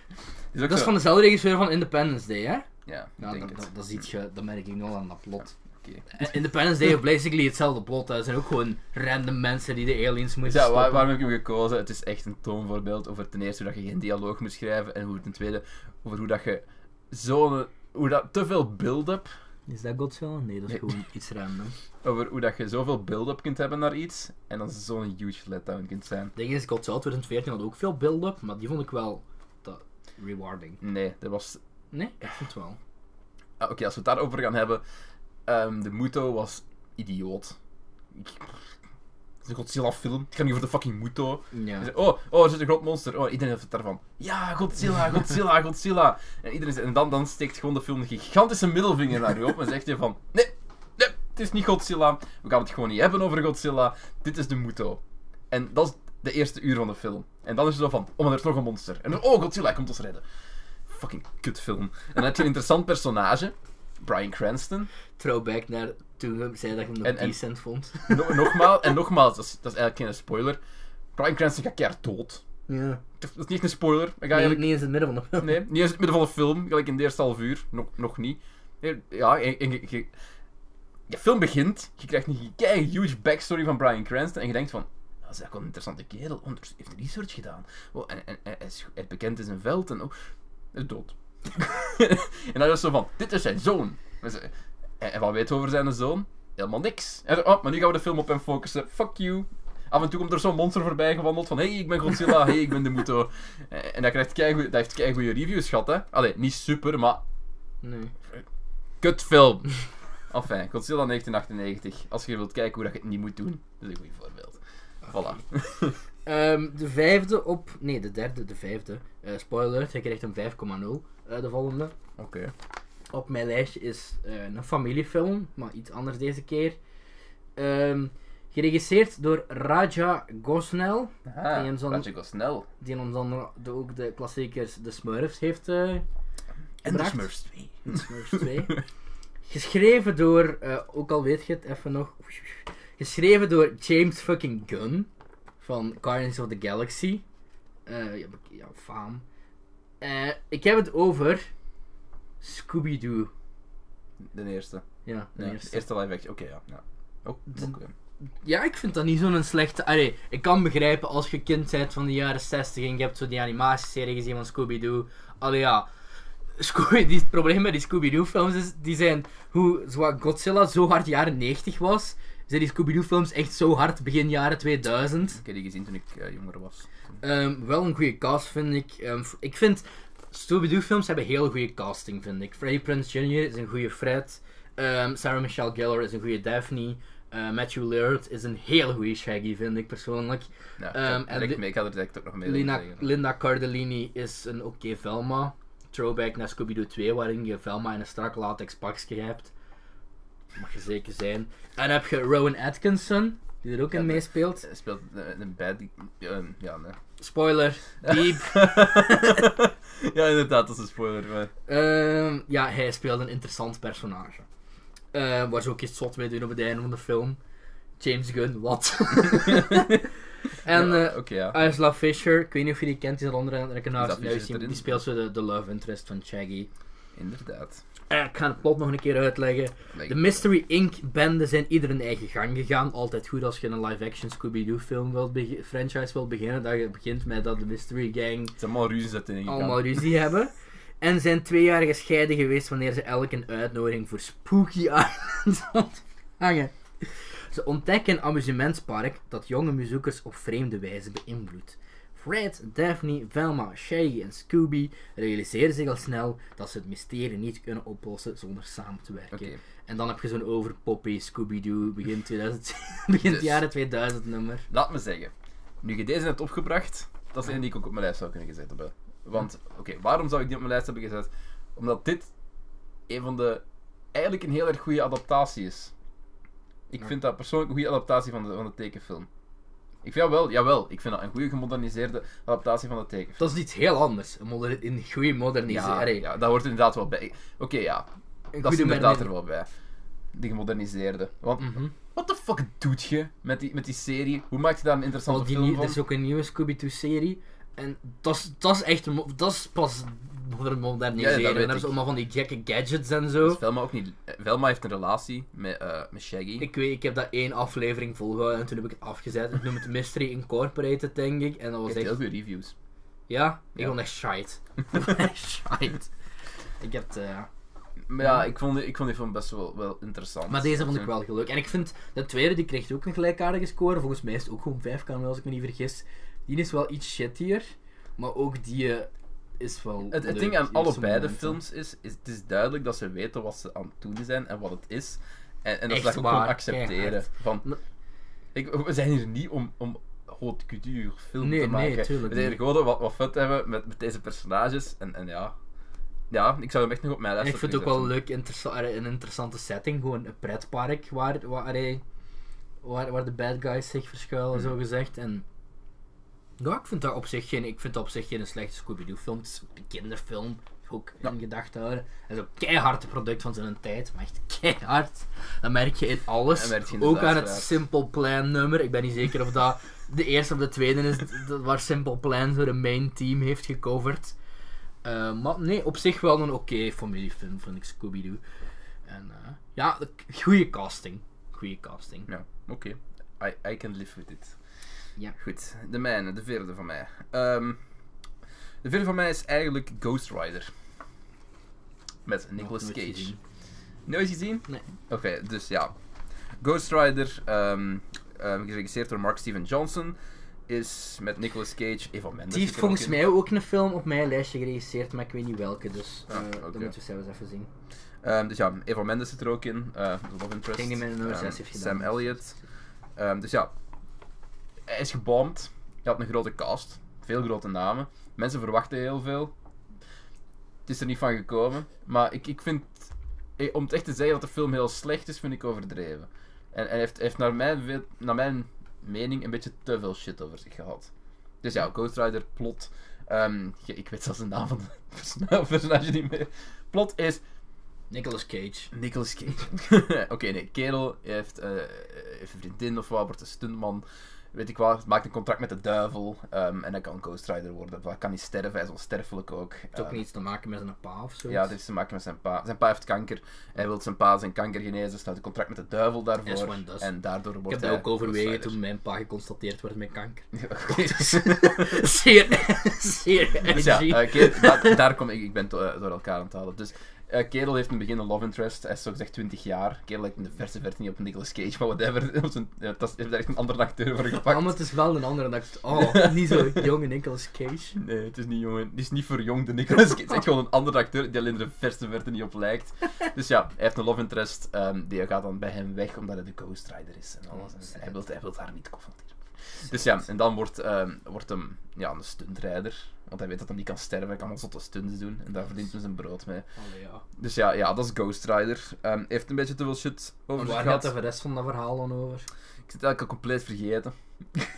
is dat is zo- van dezelfde regisseur van Independence Day, hè? Ja, Ja, dat, het. dat, dat, ziet je, dat merk ik al aan dat plot. Eh, Independence Day heeft basically hetzelfde plot. hè. Zijn ook gewoon random mensen die de aliens moeten ja, waar- waarom heb ik hem gekozen? Het is echt een toonvoorbeeld over ten eerste hoe dat je geen dialoog moet schrijven en hoe ten tweede over hoe dat je zo'n... Hoe dat te veel build-up... Is dat Godzilla? Nee, dat is Nee. gewoon iets random. Over hoe dat je zoveel build-up kunt hebben naar iets en dan zo'n huge letdown kunt zijn. Ding is, Godzilla 2014 had ook veel build-up, maar die vond ik wel te rewarding. Nee, er was... Nee, ik vond het wel. Ah, Oké, als we het daarover gaan hebben... ehm, de Muto was idioot. Ik- Het is een Godzilla-film. Het gaat niet over de fucking Muto. Ja. Oh, oh, er zit een groot monster. Oh, iedereen heeft het daarvan. Ja, Godzilla, Godzilla, Godzilla. En, iedereen, zegt- en dan, dan steekt gewoon de film een gigantische middelvinger naar je op en zegt je van... Nee, nee, het is niet Godzilla. We gaan het gewoon niet hebben over Godzilla. Dit is de Muto. En dat is de eerste uur van de film. En dan is het zo van... Oh, maar er is nog een monster. En dan, oh, Godzilla, hij komt ons redden. Fucking kutfilm. En dan heb je een interessant personage. Bryan Cranston. Throwback naar toen we zeiden dat je hem nog En- en- decent vond. No- nogmaals, en nogmaals, dat is, dat is eigenlijk geen spoiler. Bryan Cranston gaat keihard dood. Ja. Dat is niet echt een spoiler. Gaat Nee, eigenlijk niet eens in het midden van de film. Nee, niet eens in het midden van de film, gelijk in de eerste half uur. Nog, nog niet. Ja, en, en de film begint, je krijgt een kei huge backstory van Bryan Cranston en je denkt van, dat is eigenlijk wel een interessante kerel. Oh, heeft research gedaan. Oh, en, en, hij is hij bekend in zijn veld en oh, hij is dood. en dan is het zo van, dit is zijn zoon. En, wat weet over zijn zoon? Helemaal niks. En, oh, maar nu gaan we de film op hem focussen. Fuck you. Af en toe komt er zo'n monster voorbij gewandeld van hey, ik ben Godzilla, hey, ik ben de Muto. Eh, En dat, krijgt keigoed, dat heeft kei goede reviews gehad, hè. Allee, niet super, maar Nee. kutfilm. Enfin, Godzilla 1998. Als je wilt kijken hoe dat je het niet moet doen, dat is een goed voorbeeld. Voilà. Ehm, de vijfde op... Nee, de derde, de vijfde. Eh, spoiler, hij krijgt een 5,0. eh, de volgende. Oké. Op mijn lijstje is eh, een familiefilm, maar iets anders deze keer. Ehm, geregisseerd door Raja Gosnell, Ah, dat je snel. die ons dan de, ook de klassiekers The Smurfs heeft eh, En de. Smurfs 2. The Smurfs 2. Geschreven door, eh, ook al weet je het even nog, geschreven door James fucking Gunn van Guardians of the Galaxy. Eh, ja, faam. Eh, ik heb het over Scooby-Doo. De eerste. Ja, de Ja, eerste. eerste live action. Oké, ja. ja. Oh, De-. Ja, ik vind dat niet zo'n slechte... Allee, ik kan begrijpen als je kind bent van de jaren 60 en je hebt zo die animatieserie gezien van Scooby-Doo. Allee ja, Scooby, die, het probleem met die Scooby-Doo films is, die zijn, hoe zoals Godzilla zo hard jaren 90 was, zijn die Scooby-Doo films echt zo hard begin jaren 2000. Ik heb die gezien toen ik eh, jonger was. Ehm, wel een goede cast vind ik. Ehm, ik vind Scooby-Doo films hebben heel goede casting vind ik. Freddie Prinze Jr. is een goede Fred. Ehm, Sarah Michelle Gellar is een goede Daphne. Eh, Matthew Lillard is een heel goede Shaggy vind ik persoonlijk. Ja, Ehm, ik en ik had er direct ook nog mee Lina. Linda Cardellini is een oké Velma. Throwback naar Scooby-Doo 2, waarin je Velma in een strak latex pakje hebt. Mag je zeker zijn. En dan heb je Rowan Atkinson, die er ook Ja, in meespeelt. Hij speelt een, bad... ehm, ja, nee. Spoiler, diep. ja, inderdaad, dat is een spoiler. Maar... Ehm, ja, hij speelt een interessant personage. Eh, waar ze ook iets zot mee doen op het einde van de film. James Gunn, wat? en Ja, eh Oké, ja. Isla Fisher, ik weet niet of je die kent, die is onder andere die speelt zo de, de love interest van Shaggy. Inderdaad. Eh, ik ga het plot nog een keer uitleggen. De Mystery Inc. banden zijn ieder een eigen gang gegaan. Altijd goed als je een live-action Scooby-Doo film wilt franchise wilt beginnen. Dat je begint met dat de Mystery Gang Het allemaal ruzies dat in allemaal ruzie hebben. En zijn twee jaar gescheiden geweest wanneer ze elk een uitnodiging voor Spooky Island ontvangen. Ze ontdekken een amusementspark dat jonge bezoekers op vreemde wijze beïnvloedt. Fred, Daphne, Velma, Shaggy en Scooby realiseren zich al snel dat ze het mysterie niet kunnen oplossen zonder samen te werken. En dan heb je zo'n overpoppy Scooby-Doo begin, 2000, begin Dus- jaren 2000 nummer. Laat me zeggen, nu je deze hebt opgebracht, dat is een die ik ook op mijn lijst zou kunnen gezet hebben. Want, oké, waarom zou ik die op mijn lijst hebben gezet? Omdat dit een van de, eigenlijk een heel erg goede adaptatie is. Ik vind dat persoonlijk een goede adaptatie van de, van de tekenfilm. Ik vind dat wel, jawel, ik vind dat een goede gemoderniseerde adaptatie van de tekenfilm. Dat is iets heel anders. Een, moder een goede modernisering. ja, dat hoort er inderdaad wel bij. Oké, ja, Een dat is inderdaad er wel bij. Die gemoderniseerde. Want, Mhm. wat de fuck doet je met die, met die serie? Hoe maak je daar een interessante die film van? er is ook een nieuwe Scooby-Doo-serie. En dat is- dat is echt... Dat is pas moder- moderniseren. Ja, en dan ik. ze allemaal van die gekke gadgets en zo. Dus Velma ook niet. Velma heeft een relatie met, eh, met Shaggy. Ik weet, ik heb dat één aflevering volgehouden en toen heb ik het afgezet. Ik noem het Mystery Incorporated, denk ik. En dat was heeft echt... heel veel reviews. Ja? Ik Ja. vond echt shite. Ik shite. Ik heb het... eh, Maar ja, ik vond, die- ik vond die film best wel, wel interessant. Maar deze vond ik wel leuk. En ik vind, de tweede die kreeg ook een gelijkaardige score. Volgens mij is het ook gewoon 5 kan als ik me niet vergis. Die is wel iets shittier. Maar ook die eh, is wel Het, ding aan allebei de films is, is, het is duidelijk dat ze weten wat ze aan het doen zijn en wat het is. En, en dat ze dat ook gewoon accepteren. Van, ik, we zijn hier niet om, om haute couture film Nee, te nee, maken. tuurlijk we zijn hier gewoon wat, wat fun te hebben met, met deze personages. En, en ja. ja, ik zou hem echt nog op mijn lijst ik vind het ook wel leuk, interessa- een interessante setting. Gewoon een pretpark waar, waar, waar, waar de bad guys zich verschuilen, Mhm. zo gezegd. En ja, ik vind dat op zich geen, ik vind dat op zich geen slechte Scooby-Doo film. Het is een kinderfilm. Ook Ja. in gedachten houden. Het is ook keihard product van zijn tijd, maar echt keihard. Dat merk je in alles. Je ook aan het. Simple Plan nummer. Ik ben niet zeker of dat de eerste of de tweede is waar Simple Plan zo de main team heeft gecoverd. Eh, maar nee, op zich wel een oké familiefilm, vind ik Scooby-Doo. En eh, ja, goede casting. Goede casting. Ja, oké. I, I can live with it. Ja. Goed, de mijne, de vierde van mij. Ehm, de vierde van mij is eigenlijk Ghost Rider. Met Nicolas nooit Cage. gezien. Nooit gezien? Nee. Oké, dus ja. Ghost Rider, ehm, geregisseerd door Mark Steven Johnson, is met Nicolas Cage, Eva Mendes. Die heeft volgens mij ook een film op mijn lijstje geregisseerd, maar ik weet niet welke, dus Ah, eh, oké. dat moeten we zelfs even zien. Dus ja, Eva Mendes zit er ook in, eh, de Love Interest. Ik denk die met een nummer 6 heeft gedaan. Sam Elliott. Dus ja, hij is gebomd. Hij had een grote cast, veel grote namen. Mensen verwachten heel veel. Het is er niet van gekomen. Maar ik, ik vind, eh, om het echt te zeggen dat de film heel slecht is, vind ik overdreven. En hij heeft, heeft naar, mijn, naar mijn mening een beetje te veel shit over zich gehad. Dus ja, Ghost Rider, plot. ehm, ik weet zelfs de naam van persona- personage niet meer. Plot is Nicolas Cage. Nicolas Cage. Oké, nee, kerel heeft, eh, heeft een vriendin of wat, wordt een stuntman. Weet ik wat, maakt een contract met de duivel. ehm, en hij kan Ghost Rider worden. Dat kan niet sterven, hij is onsterfelijk ook. Het heeft ook Ehm, niets te maken met zijn pa of zo. Ja, het heeft te maken met zijn pa. Zijn pa heeft kanker. Hij wil zijn pa zijn kanker genezen, sluit een contract met de duivel daarvoor. En daardoor Ik wordt heb dat hij ook overwegen toen mijn pa geconstateerd werd met kanker. Rider. zeer, zeer Dus ja, eh, daar, daar kom ik, ik ben eh, door elkaar aan het halen. Dus eh, kerel heeft in het begin een love interest, hij is zo gezegd 20 jaar. Kerel lijkt in de verse verte niet op Nicolas Cage, maar whatever. Zijn- ja, dat is, heeft daar echt een andere acteur voor gepakt. Oh, maar het is wel een andere ik... Oh, niet zo jonge Nicolas Cage. Nee, het is niet jongen. Die is niet verjongde Nicolas Cage. Het is echt gewoon een andere acteur die alleen in de verste verte niet op lijkt. Dus ja, hij heeft een love interest. ehm, die gaat dan bij hem weg omdat hij de Ghost Rider is en alles. En hij, wil, hij wil haar niet confronteren. Dus ja, en dan wordt, ehm, wordt hem ja, een stuntrijder. Want hij weet dat hij niet kan sterven. Hij kan al zotte stunts doen. En daar verdient hij zijn brood mee. Allee, ja. Dus ja, ja dat is Ghost Rider. Ehm, heeft een beetje te veel shit over En waar gaat de rest van dat verhaal dan over? Ik zit eigenlijk al compleet vergeten.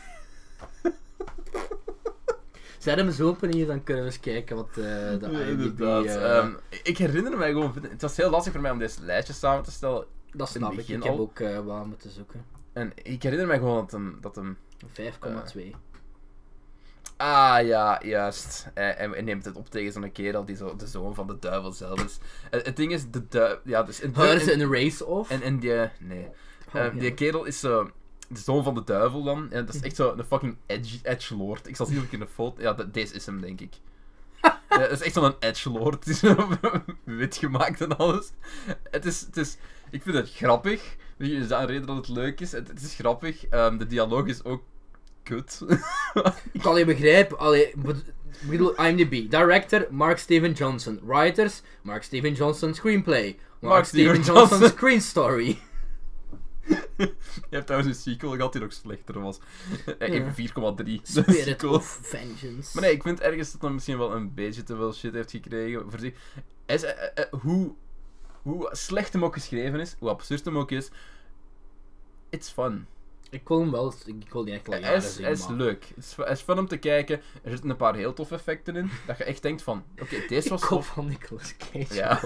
Zet hem eens open hier, dan kunnen we eens kijken wat eh, de Ja, IMDb... eh, Ehm, ik herinner mij gewoon... Het was heel lastig voor mij om deze lijstjes samen te stellen. dat snap ik. Ik heb ook eh wel moeten zoeken. En ik herinner mij gewoon dat hem... Dat hem 5,2. Ah, ja, juist. Hij, hij neemt het op tegen zo'n kerel die zo de zoon van de duivel zelf is. Het, het ding is, de duivel... Ja, dus... In, Houden ze in- een race off? en, en die... Nee. Oh, Eh, Die kerel is zo... De zoon van de duivel dan. Ja, dat is echt zo een fucking edge, edge lord. Ik zal zien of ik in de foto... Ja, deze is hem, denk ik. ja, dat is echt zo'n edge lord. Die is wit gemaakt en alles. Het is... Het is ik vind het grappig. Is dat een reden dat het leuk is? Het, het is grappig. Ehm, de dialoog is ook kut. Ik kan je begrijpen, allee, IMDb. Director, Mark Steven Johnson. Writers, Mark Steven Johnson Screenplay. Mark, Mark Steven, Steven Johnson Johnson. Screen Story. Je hebt trouwens een sequel gehad die nog slechter was. Eh, Ja. Even 4,3. de Spirit sequel. of Vengeance. Maar nee, ik vind ergens dat hij misschien wel een beetje te veel shit heeft gekregen. Voor zich. Is, eh, eh, eh, hoe, hoe slecht hem ook geschreven is, hoe absurd hem ook is, it's fun. Ik wil hem wel, ik wil die echt Hij jaren is, zien, hij is maar- leuk. Het is, fun om te kijken. Er zitten een paar heel toffe effecten in. Dat je echt denkt van, oké, deze was Ik tof. van Nicolas Cage. Ja.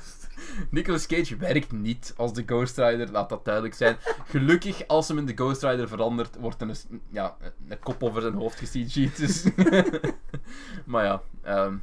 Nicolas Cage werkt niet als de Ghost Rider, laat dat duidelijk zijn. Gelukkig, als hem in de Ghost Rider verandert, wordt er een, ja, een kop over zijn hoofd gecg'd. Dus. maar ja, ehm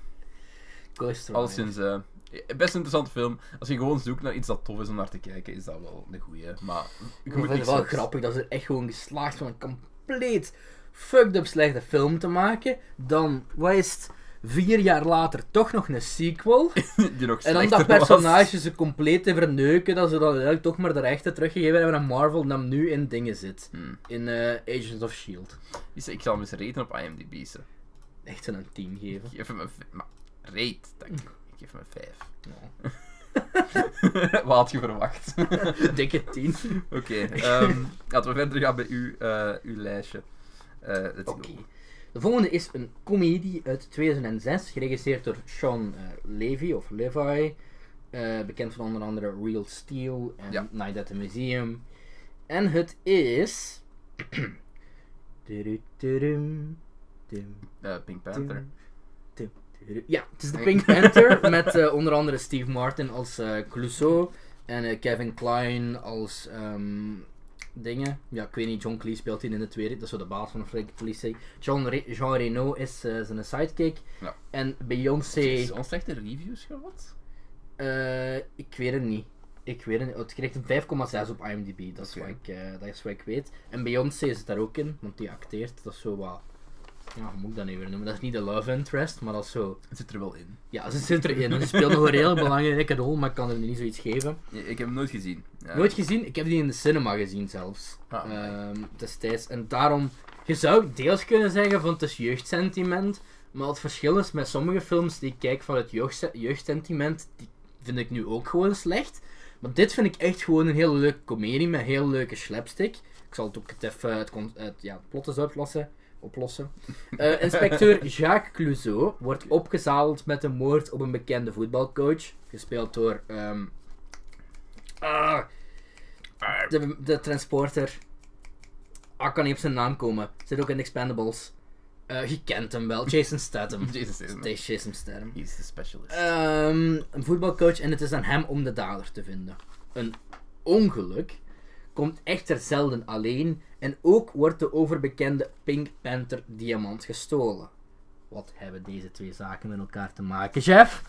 Ghost Rider. alleszins, eh, best een interessante film. Als je gewoon zoekt naar iets dat tof is om naar te kijken, is dat wel een goeie. Maar Ik vind het wel grappig dat ze er echt gewoon geslaagd van een compleet fucked up slechte film te maken. Dan, wat is het, vier jaar later toch nog een sequel. die nog En dan dat was. personage ze compleet te verneuken, dat ze dan uiteindelijk toch maar de rechten teruggegeven hebben aan Marvel en hem nu in dingen zit. Hmm. In eh, Agents of S.H.I.E.L.D. Ik zal hem eens raten op IMDb. Ze. Echt zo'n een 10 geven. Geef hem een... Maar, rate, dank je. Ik geef hem een 5. Ja. Wat had je verwacht? Dikke 10. Oké, ehm, laten we verder gaan bij uw, eh, uw lijstje. Eh, Oké. De volgende is een comedie uit 2006, geregisseerd door Sean eh, Levy, of Levi. bekend van onder andere Real Steel en Ja. Night at the Museum. En het is... Pink Panther. Ja, het is de Pink Panther met eh, onder andere Steve Martin als eh Clouseau en eh, Kevin Kline als ehm, dingen. Ja, ik weet niet, John Cleese speelt hij in de tweede, dat is zo de baas van de politie. John Re- Jean Reno is eh, zijn sidekick. Ja. En Beyoncé, Is ons slechte reviews gehad? eh, ik weet het niet. Ik weet het niet. Het krijgt een 5,6 op IMDb, dat is, wat ik, eh, dat is wat ik weet. En Beyoncé zit daar ook in, want die acteert. Dat is zo wat. Ja, hoe moet ik dat nu weer noemen? Dat is niet de love interest, maar dat is zo. Het zit er wel in. Ja, ze zit erin. Ze speelt nog een heel belangrijke rol, maar ik kan er niet zoiets geven. Ja, Ik heb hem nooit gezien. Ja. Nooit gezien? Ik heb die in de cinema gezien zelfs. Ah. Ehm, destijds. En daarom, je zou deels kunnen zeggen van het is jeugdsentiment. Maar het verschil is met sommige films die ik kijk van het jeugdse- jeugdsentiment, die vind ik nu ook gewoon slecht. Maar dit vind ik echt gewoon een hele leuke komedie met heel leuke slapstick. Ik zal het ook het even het, het, ja, het plot eens uitlossen. Oplossen. Eh, inspecteur Jacques Clouseau wordt opgezadeld met de moord op een bekende voetbalcoach. Gespeeld door. ehm, ah, de, de transporter. Ah, ik kan niet op zijn naam komen. Zit ook in Expendables. Eh, je kent hem wel. Jason Statham. Jason Statham. Jason Statham. He's the specialist. Ehm, een voetbalcoach en het is aan hem om de dader te vinden. Een ongeluk komt echter zelden alleen en ook wordt de overbekende Pink Panther diamant gestolen. Wat hebben deze twee zaken met elkaar te maken, chef?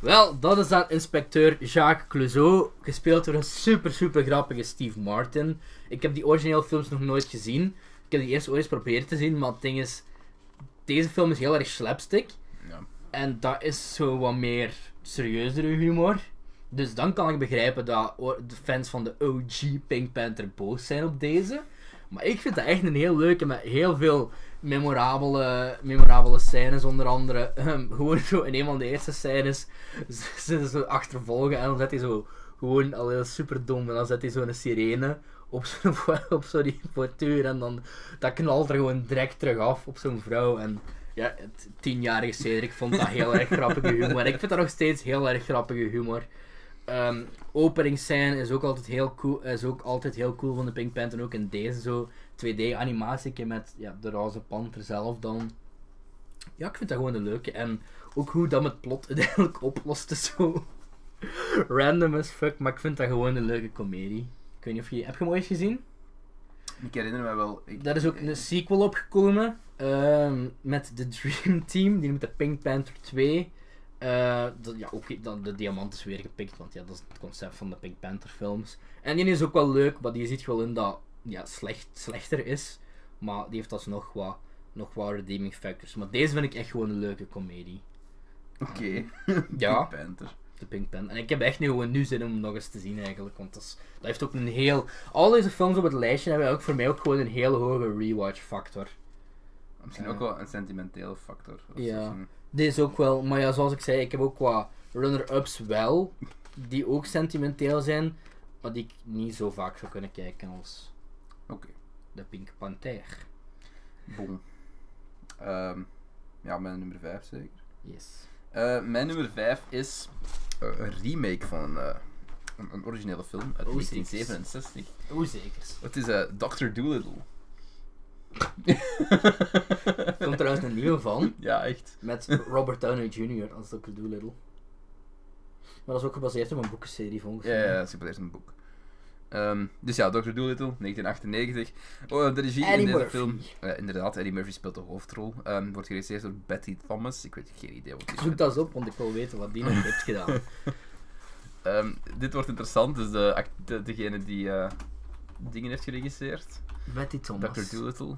Wel, dat is dan inspecteur Jacques Clouseau, gespeeld door een super super grappige Steve Martin. Ik heb die originele films nog nooit gezien. Ik heb die eerst ooit eens proberen te zien, maar het ding is, deze film is heel erg slapstick. ja. En dat is zo wat meer serieuzere humor. Dus dan kan ik begrijpen dat de fans van de OG Pink Panther boos zijn op deze. Maar ik vind dat echt een heel leuke met heel veel memorabele, memorabele scènes. Onder andere, ehm, gewoon zo in een van de eerste scènes ze achtervolgen en dan zet hij zo gewoon al heel super dom. En dan zet hij zo'n sirene op zo'n op zo die portuur en dan dat knalt er gewoon direct terug af op zo'n vrouw. En ja, het tienjarige Cedric vond dat heel erg grappige humor. Ik vind dat nog steeds heel erg grappige humor. Ehm openingsscène is ook altijd heel cool. Is ook altijd heel cool van de Pink Panther. Ook in deze zo 2D animatie met ja, de roze panter zelf dan. Ja, ik vind dat gewoon een leuke. En ook hoe dat met plot uiteindelijk oplost is zo random as fuck. Maar ik vind dat gewoon een leuke komedie. Ik weet niet of je... Heb je hem ooit gezien? Ik herinner me wel. Ik, Daar is ook een sequel opgekomen. ehm, met de Dream Team. Die noemt de Pink Panther 2. Eh, dat, ja, ook dan de diamant is weer gepikt. Want ja, dat is het concept van de Pink Panther films. En die is ook wel leuk. Maar die ziet wel in dat ja, slecht, slechter is. Maar die heeft alsnog wat, nog wat redeeming factors. Maar deze vind ik echt gewoon een leuke komedie. Oké. Ja. Pink Panther. De Pink Panther. En ik heb echt nu gewoon nu zin om nog eens te zien eigenlijk. Want dat, is, dat heeft ook een heel... Al deze films op het lijstje hebben ook voor mij ook gewoon een heel hoge rewatch factor. Misschien Ja. ook wel een sentimentele factor. zo. Deze ook wel, maar ja, zoals ik zei, ik heb ook qua runner-ups wel, die ook sentimenteel zijn, maar die ik niet zo vaak zou kunnen kijken als Oké, de Pink Panther. bon. Ehm, ja, mijn nummer 5 zeker. Yes. Eh, mijn nummer 5 is eh, een remake van een, eh, een, een originele film uit Oh, 1967. Hoe zeker. Het is eh Dr. Dolittle. Er komt trouwens een nieuwe van, Ja, echt. met Robert Downey Jr. als Dr. Dolittle. Maar dat is ook gebaseerd op een boekenserie volgens Ja, mij. ja, dat is eerst een boek. Ehm, dus ja, Dr. Dolittle, 1998. Oh, de regie Eddie in deze Murphy. film, inderdaad, Eddie Murphy speelt de hoofdrol. Ehm, wordt geregisseerd door Betty Thomas. Ik weet geen idee wat die Zoek dat eens op, want ik wil weten wat die nog heeft gedaan. Ehm, dit wordt interessant, dus de, degene die eh, dingen heeft geregisseerd, Betty Thomas. Dr. Dolittle.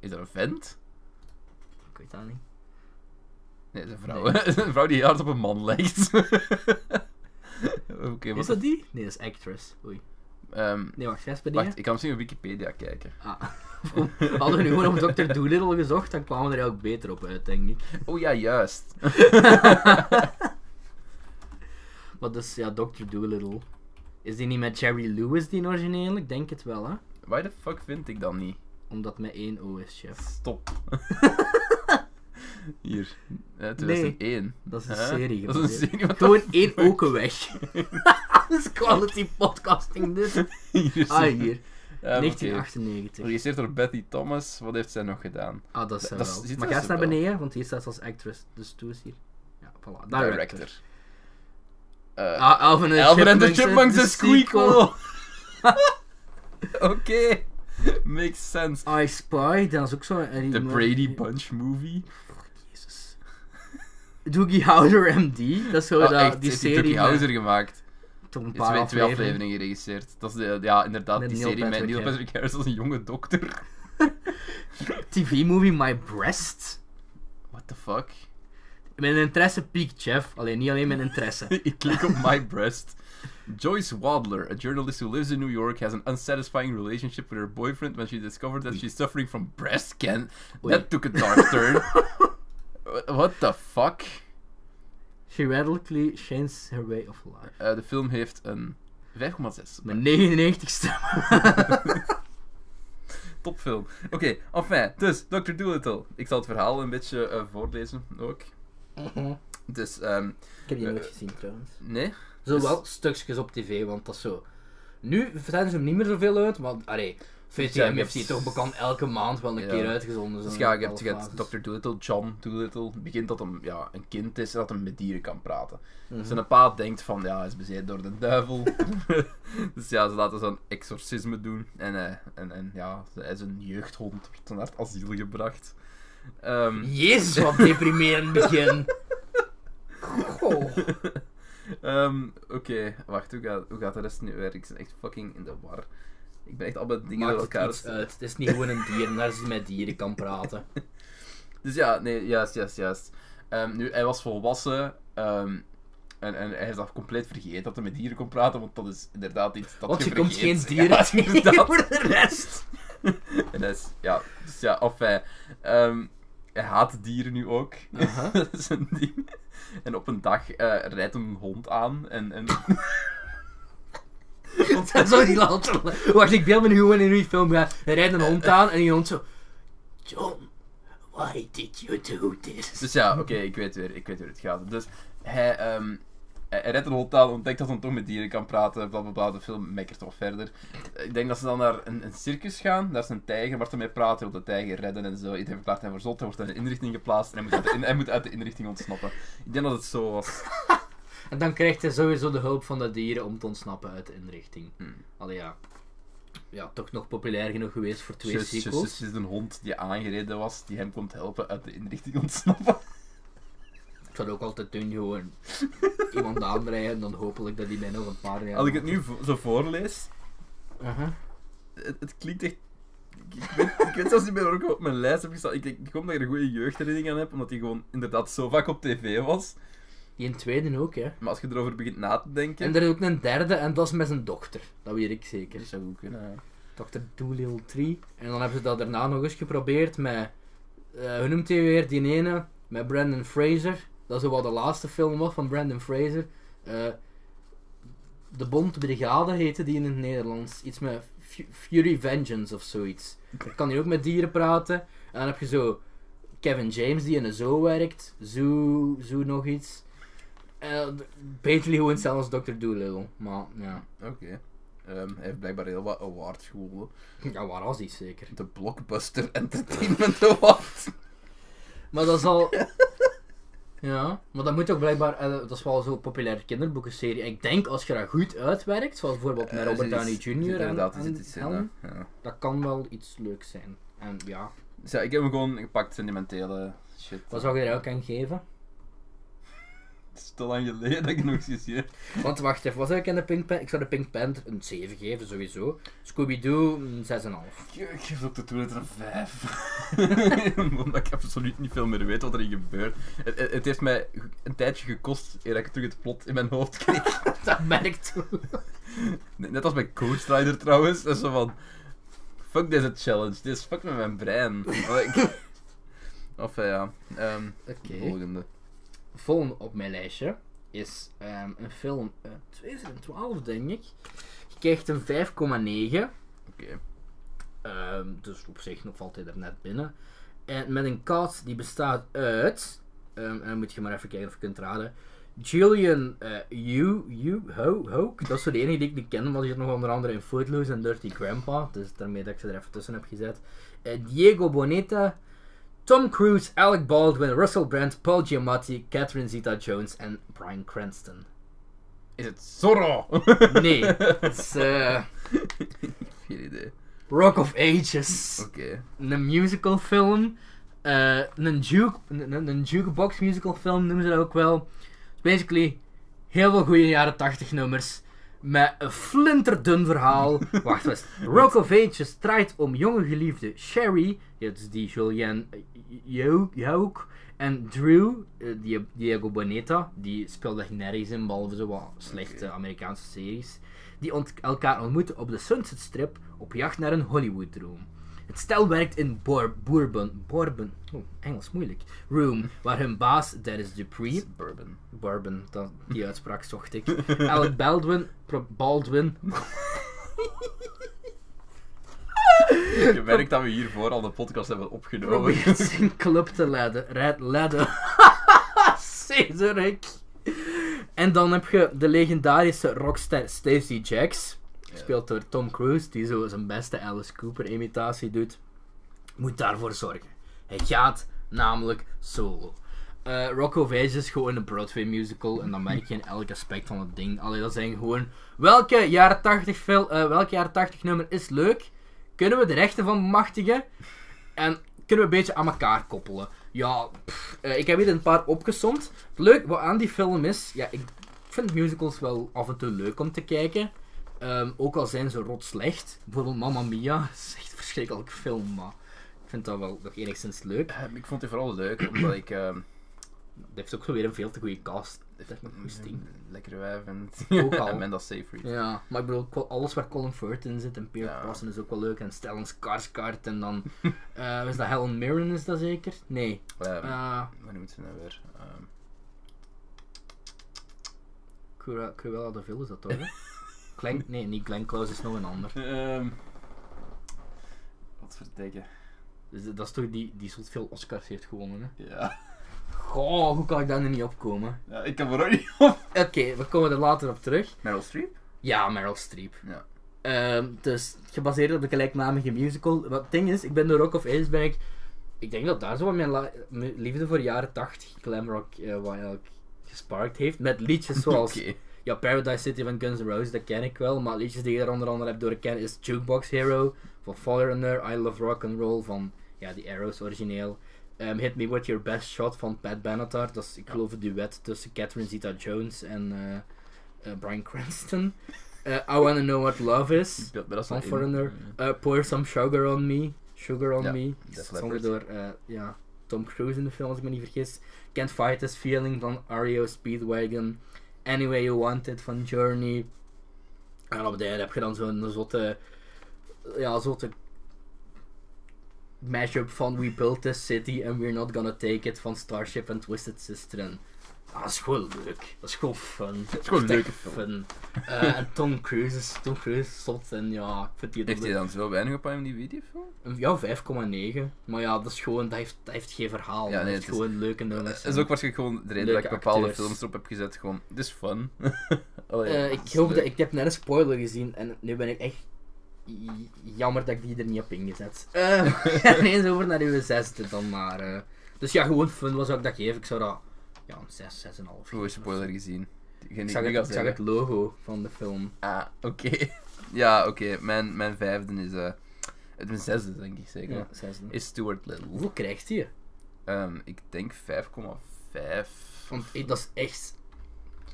Is dat een vent? Ik weet dat niet. Nee, dat is een vrouw. Nee. een vrouw die hard op een man lijkt. Oké, wat Is dat die? Nee, dat is actress. Oei. Ehm, Nee, wacht, wacht, ik kan misschien op Wikipedia kijken. Ah. Hadden we nu gewoon op Dr. Dolittle gezocht, dan kwamen we er ook beter op uit, denk ik. Oh ja, juist. Maar dus, ja, Dr. Dolittle. Is die niet met Jerry Lewis, die origineel? Ik denk het wel, hè? Why the fuck vind ik dat niet? Omdat met één O is, chef. Stop. Hier. Eh, 2001. Dat is een Huh? serie. Dat is een serie. Gewoon één oken weg. dat is quality podcasting, dit. Hier is Ah, hier. Ehm, oké. 1998. Geregisseerd door Betty Thomas. Wat heeft zij nog gedaan? Ah, dat is is- wel. Maar ga eens naar beneden, want hier staat als actress. Dus doe eens hier. Ja, voilà. Director. Ah, Alvin en Alvin and the Chipmunks, Chipmunks de is sequel. Oké. Makes sense. I Spy, dat is ook zo. een- The Brady Bunch movie. Jezus. Doogie Howser MD, dat is zo Oh, dat, echt, die heeft serie. Dougie met Hauser gemaakt. Toch een paar twee, twee afleveringen. geregisseerd. Dat is de, ja, inderdaad, Met die Neil serie met Patrick Neil Harris. Patrick Harris als een jonge dokter. TV-movie My Breast. What the fuck? Mijn interesse piekt, chef. Alleen niet alleen mijn interesse. Ik klik op My Breast. Joyce Wadler, a journalist who lives in New York, has an unsatisfying relationship with her boyfriend when she discovered that she's suffering from breast cancer. That took a dark turn. What the fuck? She radically changed her way of life. Eh, de film heeft een 5,6. Mijn 99 stemmen. Topfilm. Oké, enfin, dus Dr. Dolittle. Ik zal het verhaal een beetje eh, voorlezen ook. Dus, ehm, Ik heb die Eh, nooit gezien trouwens. nee. Zo dus- wel stukjes op tv, want dat is zo. Nu zetten ze hem niet meer zoveel uit, maar allee, VTM je heeft die toch bekend elke maand wel een Ja. keer uitgezonden. Dus ja, je hebt, je hebt. Dr. Dolittle, John Dolittle, begint dat hem ja, een kind is en dat hij met dieren kan praten. Mhm. Zijn pa denkt van, ja, hij is bezeten door de duivel. dus ja, ze laten zo'n exorcisme doen. En, eh, en, en ja, hij is een jeugdhond, wordt dan naar het asiel gebracht. Ehm, Jezus, wat deprimerend begin. Goh. ehm, Oké, wacht, hoe gaat, hoe gaat de rest nu weer? Ik ben echt fucking in de war. Ik ben echt al bij dingen Maakt door het elkaar. uit. Het is niet gewoon een dier, naar ze met dieren kan praten. Dus ja, nee, juist, juist, juist. Ehm, nu, hij was volwassen. ehm, en, en hij is dat compleet vergeten dat hij met dieren kon praten, want dat is inderdaad iets dat Want je komt vergeet. geen dieren Ja, tegen voor de rest. En hij is, ja, dus ja, of hij, hij haat dieren nu ook. Aha. dat is een ding. En op een dag eh, rijdt een hond aan en, en Want hij zou die laten. Wacht, ik beeld me nu gewoon in die film. Hij rijdt een hond aan en die hond zo. John, why did you do this? Dus ja, oké, ik weet weer, ik weet weer hoe het gaat. Dus hij, ehm redt een aan, ontdekt dat hij toch met dieren kan praten, bla bla bla. De film mekkert toch verder. Ik denk dat ze dan naar een, een circus gaan, daar is een tijger waar ze mee praten, wil de tijger redden en zo. Iedereen verklaart hem verzot, hij wordt in een inrichting geplaatst en hij moet uit de, hij moet uit de inrichting ontsnappen. Ik denk dat het zo was. En dan krijgt hij sowieso de hulp van de dieren om te ontsnappen uit de inrichting. Hmm. Allee ja. Ja, toch nog populair genoeg geweest voor twee Just, sequels. just is een hond die aangereden was, die hem komt helpen uit de inrichting ontsnappen. Zou ook altijd doen, gewoon iemand aanrijden en dan hopelijk dat hij mij nog een paar jaar... Als ik het nu vo- zo voorlees, Aha. het, het klinkt echt. Ik, ik, weet, ik weet zelfs niet meer waar ik op mijn lijst heb gestaan. Ik, ik, ik hoop dat ik er een goede jeugdherinnering aan heb, omdat die gewoon inderdaad zo vaak op tv was. Die in tweede ook, hè. Maar als je erover begint na te denken. En er is ook een derde en dat is met zijn dochter. Dat weet ik zeker. Dat zou goed kunnen. ja. Dr. Doolittle 3. En dan hebben ze dat daarna nog eens geprobeerd met eh, hoe noemt hij weer die ene? Met Brandon Fraser. Dat is zo wat de laatste film was van Brandon Fraser. Eh, de Bond Brigade heette die in het Nederlands. Iets met Fu- Fury Vengeance of zoiets. Dan kan hij ook met dieren praten. En dan heb je zo Kevin James die in een zoo werkt. Zoo, zoo nog iets. Uh, basically gewoon hetzelfde als Dr. Dolittle. Maar ja. Oké. Ehm, hij heeft blijkbaar heel wat awards gewonnen. Ja, waar was die zeker? De Blockbuster Entertainment Award. Maar dat is al. ja, maar dat moet toch blijkbaar. eh, dat is wel zo'n populaire kinderboekenserie. Ik denk als je dat goed uitwerkt, zoals bijvoorbeeld met Robert er Downey Jr. en, Inderdaad, er en zit iets in. Ja. dat kan wel iets leuks zijn. En ja, Dus ja, ik heb hem gewoon gepakt, sentimentele shit. wat zou je er ook aan geven? Het is te lang geleden dat ik nog gezien heb. Want wacht even, zou ik in de Pink Panther? Ik zou de Pink Panther een 7 geven, sowieso. Scooby-Doo een 6,5. Ik geef op de toilet een 5. Omdat ik absoluut niet veel meer weet wat erin gebeurt. Het, het, het heeft mij een tijdje gekost eer ik terug het plot in mijn hoofd kreeg. Dat merkt toe. Net net als bij Coach Rider trouwens. Dat is zo van... Fuck deze challenge. Dit is fuck met mijn brein. Of eh, ja. ehm. Volgende. Volgende op mijn lijstje is ehm, een film uit 2012, denk ik. Je krijgt een 5,9. Oké. Ehm, dus op zich nog valt hij er net binnen. En met een cast die bestaat uit. ehm, en dan moet je maar even kijken of je kunt raden. Julian uh, Yu, Yu, Ho, Hoke. Dat is zo de enige die ik niet ken, maar die zit nog onder andere in Footloose en Dirty Grandpa. Dus daarmee dat ik ze er even tussen heb gezet. Eh, Diego Boneta, Tom Cruise, Alec Baldwin, Russell Brand, Paul Giamatti, Catherine Zeta-Jones en Bryan Cranston. Is het Zorro? Nee, het is eh, Geen idee. Rock of Ages. Oké. een musical film. eh, een, juke, een, jukebox musical film noemen ze dat ook wel. Basically, heel veel goede jaren 80 nummers. Met een flinterdun verhaal. Wacht, het? Rock of Ages draait om jonge geliefde Sherry, dat is die Julianne Jouk, en Drew, eh, die Diego Boneta, die speelde echt nergens in, behalve zo wat slechte. Amerikaanse series. Die ont- elkaar ontmoeten op de Sunset Strip op jacht naar een Hollywood-droom. Het stel werkt in Bor Bourbon, Bourbon, oh, Engels moeilijk, Room, waar hun baas Dennis Dupree, Bourbon. Bourbon, dat, die uitspraak zocht ik, Alec Baldwin, Baldwin, Je merkt dat we hiervoor al de podcast hebben opgenomen. probeert zijn club te leiden, red, leiden, Cedric. En dan heb je de legendarische rockster Stacey Jacks, gespeeld door Tom Cruise, die zo zijn beste Alice Cooper imitatie doet, moet daarvoor zorgen. Hij gaat namelijk solo. Eh Rock of Ages is gewoon een Broadway musical en dan merk je in elk aspect van het ding. Allee, dat zijn gewoon welke jaren 80 fil, eh, welke jaren 80 nummer is leuk? Kunnen we de rechten van bemachtigen? En kunnen we een beetje aan elkaar koppelen? Ja, eh, ik heb hier een paar opgesomd. Leuk wat aan die film is, ja, ik vind musicals wel af en toe leuk om te kijken. Ehm, ook al zijn ze rot slecht. Bijvoorbeeld Mamma Mia is echt een verschrikkelijke film, maar ik vind dat wel nog enigszins leuk. Eh, Ik vond het vooral leuk, omdat ik... ehm, Het heeft ook weer een veel te goede cast. Dat heeft nog goesting. Lekkere wijf en... Ook al. Amanda Seyfried. Ja, maar ik bedoel, alles waar Colin Firth in zit en Pierre Ja. Brosnan is ook wel leuk. En Stellan Skarsgård en dan... eh is dat Helen Mirren, is dat zeker? Nee. Hoe noemt ze nou weer? Ehm, Cruella, Cruella de Vil is dat toch? Glenn, nee, niet Glenn Close is nog een ander. ehm, wat verdikken. Dus dat is toch die die zo veel Oscars heeft gewonnen, hè? Ja. Goh, hoe kan ik daar nu niet op komen? ja, ik kan er ook niet op. Oké, we komen er later op terug. Meryl Streep? Ja, Meryl Streep. Ja. Ehm, dus gebaseerd op de gelijknamige musical. Wat het ding is, ik ben de Rock of Ages ben ik. Ik denk dat daar zo wat mijn, liefde voor jaren 80 glam rock eh, wat eigenlijk gesparkt heeft. Met liedjes zoals ja, Paradise City van Guns N' Roses, dat ken ik wel. Maar liedjes die je er onder andere hebt door is Jukebox Hero van Foreigner, I Love Rock and Roll van ja, die Arrows origineel. Ehm, Hit Me With Your Best Shot van Pat Benatar. Dat is, ik geloof, een duet tussen Catherine Zeta-Jones en eh, eh, Bryan Cranston. Eh, I Wanna Know What Love Is Dat, dat is van Foreigner. Uh, Pour Some Sugar On Me. Sugar On Me. Leppard. door ja, Tom Cruise in de film, als ik me niet vergis. Can't Fight This Feeling van REO Speedwagon. Anyway You Want It van Journey. En op het einde heb je dan zo'n zotte... Ja, zotte... mashup van We Built This City and We're Not Gonna Take It van Starship en Twisted Sister. En, ah, dat is gewoon leuk. Dat is gewoon fun. Dat is gewoon film. fun. Eh, en Tom Cruise is, Tom Cruise is zot en ja, ik vind die Heeft hij dan zo weinig op IMDb, die film? Ja, 5,9. Maar ja, dat is gewoon, dat heeft, dat heeft geen verhaal. Ja, dat nee, het is- gewoon leuke nummers. Dat is ook waarschijnlijk gewoon de reden dat ik bepaalde acteurs. films erop heb gezet. Gewoon, het is fun. Allee, Eh, ik is hoop leuk. dat ik heb net een spoiler gezien en nu ben ik echt jammer dat ik die er niet heb ingezet. Eh, we gaan eens over naar uw zesde dan maar. eh. Dus ja, gewoon fun was ook dat geven. Ik zou dat ja, een 6, 6,5 Goeie spoiler gezien. Geen Ik zag, het, ik zag het logo van de film. Ah, oké. ja, oké. Mijn, mijn vijfde is... eh het mijn zesde, denk ik zeker. Ja, zesde. Is Stuart Little. Hoeveel krijgt hij? Ehm, ik denk 5,5. Want eh, dat is echt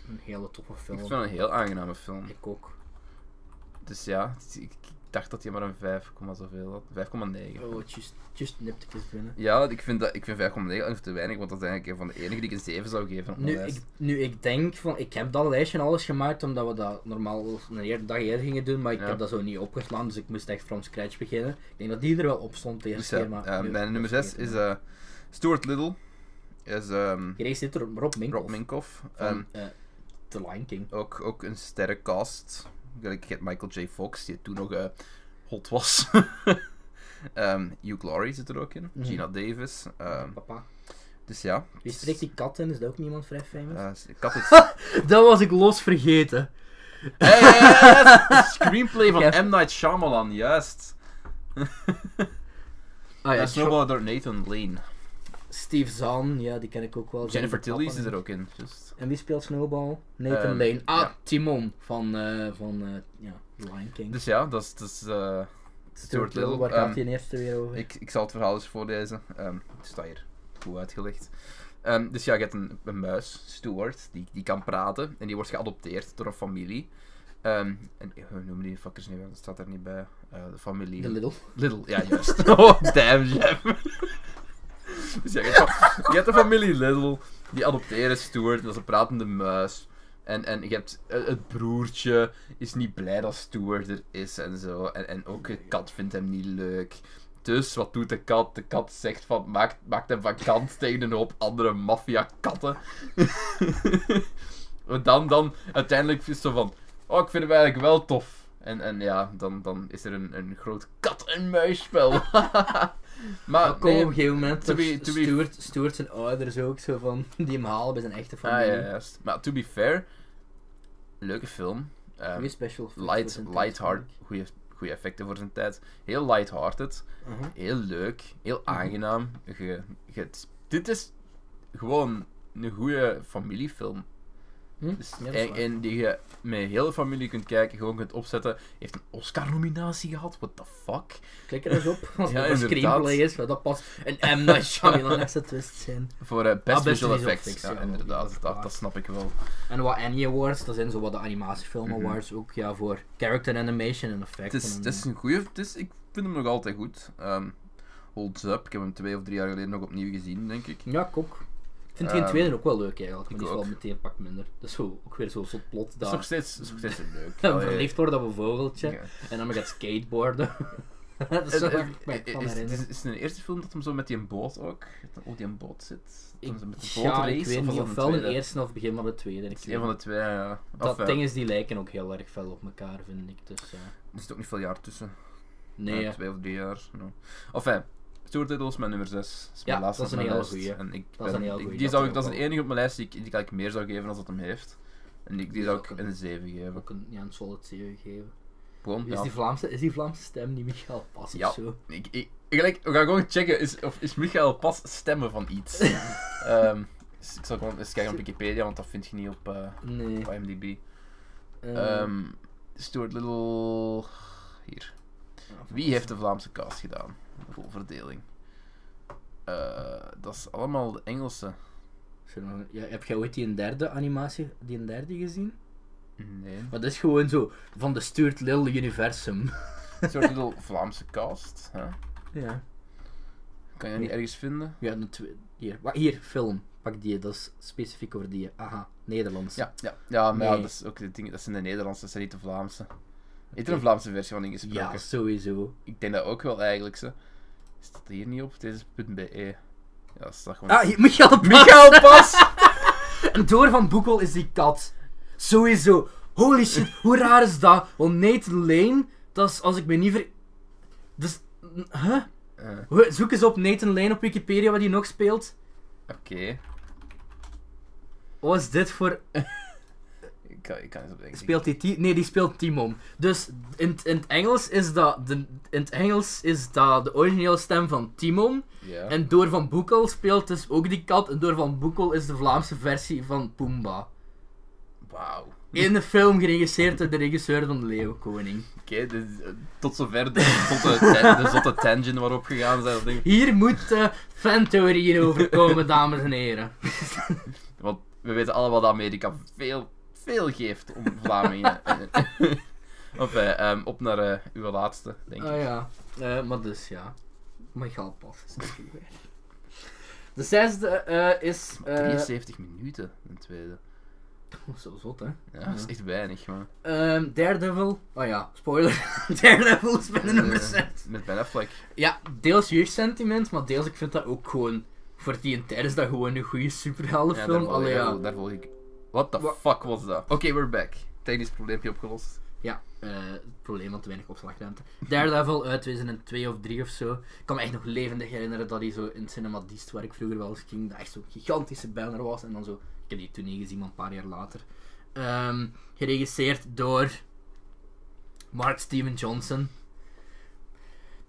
een hele toffe Ik film. vind het een heel aangename film. Ik ook. Dus ja, ik, ik dacht dat hij maar een 5, zoveel had. 5,9. Oh, just, just niptekes binnen. Ja, ik vind, dat, ik vind 5,9 nog te weinig, want dat is eigenlijk een van de enige die ik een 7 zou geven op Nu lijst. ik, nu, ik denk van, ik heb dat lijstje alles gemaakt omdat we dat normaal een dag eerder gingen doen, maar ik Ja. heb dat zo niet opgeslaan, dus ik moest echt from scratch beginnen. Ik denk dat die er wel op stond de eerste keer, maar... nu- mijn nummer 6 is eh Stuart Little. Is ehm Hier zit er Rob Minkoff Rob Minkoff. van Ehm, eh, The Lion King. ook, ook een sterrencast. Ik heb Michael J. Fox, die toen nog eh, hot was. Ehm, Hugh Laurie zit er ook in. Mhm. Gina Davis. ehm, Papa. dus ja. Wie spreekt die kat in? Is dat ook niemand vrij famous? Eh, ik had het... dat was ik los vergeten. Hey, hey, hey, dat is de screenplay van. M. Night Shyamalan, juist. Ah Ja, Snowball door Nathan Lane. Steve Zahn, ja, die ken ik ook wel. Jennifer Tilly is er ook in. Just. En wie speelt Snowball? Nathan Ehm, Lane. Ah, ja. Timon van, eh van eh, ja, Lion King. Dus ja, dat is... Dat is eh, Stuart Little. Waar ehm, gaat hij in eerste weer over? Ik, ik zal het verhaal eens voorlezen. Ehm het staat hier goed uitgelegd. Ehm, dus ja, je hebt een, een muis, Stuart, die, die kan praten. En die wordt geadopteerd door een familie. Ehm, en hoe noemen die fuckers nu? Dat staat er niet bij. De familie... De Little. Little, ja, juist. oh, damn, Jeff. dus ja, je hebt, de familie Little, die adopteren Stuart, dat is een pratende muis. En, en je hebt eh, het broertje is niet blij dat Stuart er is en zo. En, en ook de kat vindt hem niet leuk. Dus wat doet de kat? De kat zegt van maakt, maakt hem vakant tegen een hoop andere maffia-katten. En dan, dan uiteindelijk is het zo van, oh ik vind hem eigenlijk wel tof. En, en ja, dan, dan is er een, een groot kat-en-muisspel. maar Maar kom nee, op een gegeven moment, to be- to be- Stuart, Stuart zijn ouders ook zo van, die hem halen bij zijn echte ah, familie. ja, juist. Maar to be fair, leuke film. Goeie special light, voor zijn tijd, lightheart, vind ik. goede, goede effecten voor zijn tijd. Heel lighthearted, Mhm. heel leuk, heel aangenaam. Je, het- dit is gewoon een goede familiefilm. Hm? Dus, en, en die je met heel de familie kunt kijken, gewoon kunt opzetten. Heeft een Oscar-nominatie gehad, what the fuck? Klik er eens op, als Ja, het een screenplay is, dat past een M. Night Shyamalan-esque twist zijn. Voor eh, best, Ah, best visual effects. effects, Ja, ja, inderdaad, dat snap ik wel. En wat Annie Awards, dat zijn zo wat de animatiefilm Mhm. awards ook, ja, voor character animation en effecten. Het is, en- het is een het is, ik vind hem nog altijd goed. Ehm holds up, ik heb hem twee of drie jaar geleden nog opnieuw gezien, denk ik. Ja, ik ook. Ik vind die in Ehm, tweede ook wel leuk eigenlijk, maar die is wel ook. meteen een pak minder. Dat is zo, ook weer zo'n soort plot Dat is daar. nog steeds, is nog steeds leuk. Allee, verliefd worden op een vogeltje. ja. En dan gaat skateboarden. dat is kan Is, is, is het een eerste film dat hem zo met die boot ook, oh, die een boot zit? Ik, zo met de ja, bootrace, ik weet of niet dat of een wel de eerste of begin van de tweede. Ik een van de twee, ja. Dat Of, ding is, die lijken ook heel erg veel op elkaar, vind ik. Dus, eh, Er zit ook niet veel jaar tussen. nee, Ja, twee of drie jaar. No. Enfin, Stuart Little is mijn nummer 6. is mijn Ja, laatste dat is een hele lijst. goeie. En ik Dat is een heel goeie, Die dat zou is ik, dat is de enige op mijn lijst die ik, die kan ik meer zou geven als dat hem heeft. En die, zou ik een- een 7 geven. ook een, ja, een solid 7 geven. Gewoon, Is, ja. die Vlaamse, is die Vlaamse stem niet Michael Pas Ja. of zo? Ik, ik, gelijk, we gaan gewoon checken is, of is Michael Pas stemmen van iets. Ehm, dus ik zal gewoon eens kijken op Wikipedia, want dat vind je niet op, Nee. op IMDb. Eh, Ehm Stuart Little. Hier. Wie heeft de Vlaamse cast gedaan? De rolverdeling. Eh, dat is allemaal de Engelse. Ja, heb jij ooit die een derde animatie, die een derde gezien? Nee. Maar dat is gewoon zo van de Stuart Little universum. Stuart Little Vlaamse cast. Hè? Ja. Kan je dat niet ergens vinden? Ja, de twee, hier. Hier, film. Pak die, dat is specifiek over die. Aha, Nederlands. Ja, ja. ja maar ja, Nee. dat, is ook het ding, dat zijn de Nederlandse, dat zijn niet de Vlaamse. Heeft er een Vlaamse versie van ingesproken? Ja, sowieso. Ik denk dat ook wel eigenlijk. Ze. Staat hier niet op? Deze is .be. Ja, staat gewoon... Ah, hier- Michael Pas. Michael Pas! En door van Boekel is die kat. Sowieso. Holy shit, hoe raar is dat? Want Nathan Lane, dat is, als ik me niet ver... Dus, huh? Hoe- Zoek eens op Nathan Lane op Wikipedia wat hij nog speelt. Oké. Wat is dit voor... Ik kan, ik kan eens op denken. Speelt hij... Ti- Nee, die speelt Timon. Dus in, het- in het Engels is dat... De, in het Engels is dat de originele stem van Timon. En Door van Boekel speelt dus ook die kat. En Door van Boekel is de Vlaamse versie van Pumbaa. Wauw. In de film geregisseerd door de regisseur van De Leeuwenkoning. Oké, dus, eh, tot zover de zotte, de zotte tangent waarop gegaan zijn. Hier moet uh, fantheorieën over komen, dames en heren. Want we weten allemaal dat Amerika veel, veel geeft om Vlamingen. of, eh, ehm, op naar eh, uw laatste, denk ik. Ah ja, Eh, maar dus ja. Maar pas. niet goed, hè. De zesde is. eh 73 minuten, een tweede. zo zot, hè? Ja, dat is echt weinig, man. Ehm, Daredevil. Oh ja, spoiler. Daredevil is binnen nummer Eh, 6. Met Ben Affleck. Ja, deels jeugdsentiment, maar deels ik vind dat ook gewoon. Voor die en tijd is dat gewoon een goede Ja, superheldenfilm. daar, Allee, ja. ja. daar volg ik. What the Wa- fuck was dat? Oké, we're back. Technisch probleempje opgelost. Ja, eh, het probleem had te weinig opslagruimte. Daredevil uit 2002 of 3 of zo. Ik kan me echt nog levendig herinneren dat hij zo in Cinema Dist, waar ik vroeger wel eens ging, dat echt zo'n gigantische banner was. En dan zo, ik heb die toen niet gezien, maar een paar jaar later. Ehm, geregisseerd door Mark Steven Johnson.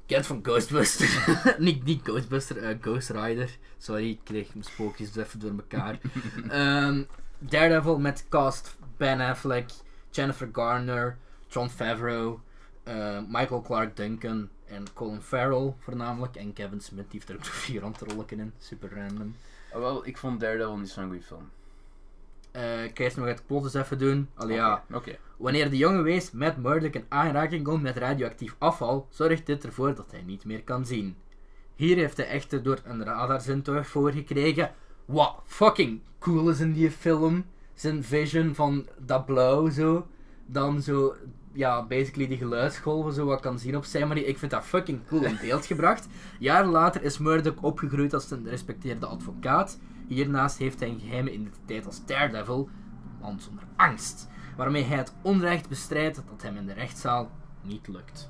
Kent van Ghostbuster. niet, niet Ghostbuster, eh, Ghost Rider. Sorry, ik kreeg mijn spookjes even door elkaar. Ehm, Daredevil met cast Ben Affleck, Jennifer Garner, John Favreau, eh, Michael Clark Duncan en Colin Farrell voornamelijk. En Kevin Smith, heeft er ook vier rollen in. Super random. Ah, wel, ik vond Daredevil niet zo'n goede film. Eh, ik ga eerst nog het plot eens even doen. Allee, ja. Wanneer de jonge wees met Murdoch in aanraking komt met radioactief afval, zorgt dit ervoor dat hij niet meer kan zien. Hier heeft hij echter door een radarzintuig voor gekregen. Wat fucking cool is in die film. Zijn vision van dat blauw zo. Dan zo, ja, basically die geluidsgolven zo wat kan zien op zijn manier. Ik vind dat fucking cool in beeld gebracht. Jaren later is Murdoch opgegroeid als een gerespecteerde advocaat. Hiernaast heeft hij een geheime identiteit als Daredevil, man zonder angst waarmee hij het onrecht bestrijdt dat hem in de rechtszaal niet lukt.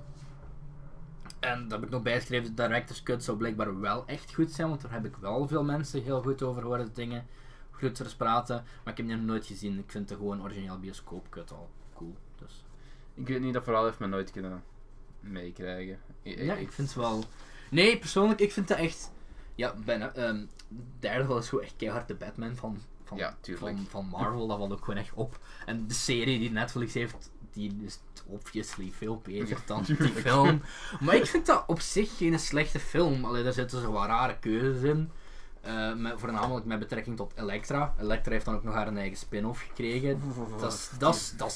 En dat heb ik nog bijgeschreven, de director's cut zou blijkbaar wel echt goed zijn, want daar heb ik wel veel mensen heel goed over horen dingen, groeters praten, maar ik heb die nog nooit gezien. Ik vind de gewoon origineel bioscoopcut al cool. Dus. Ik weet niet, dat verhaal heeft me nooit kunnen meekrijgen. Ja, ik vind het wel... Nee, persoonlijk, ik vind het echt... Ja, ben, um, Daredevil is gewoon echt keihard de Batman van, van, Ja, van, van Marvel. Dat valt ook gewoon echt op. En de serie die Netflix heeft, die is obviously veel beter dan die film. Maar ik vind dat op zich geen slechte film. Alleen daar zitten zo wat rare keuzes in. Eh, met, voornamelijk met betrekking tot Elektra. Elektra heeft dan ook nog haar eigen spin-off gekregen. Dat is, dat is, dat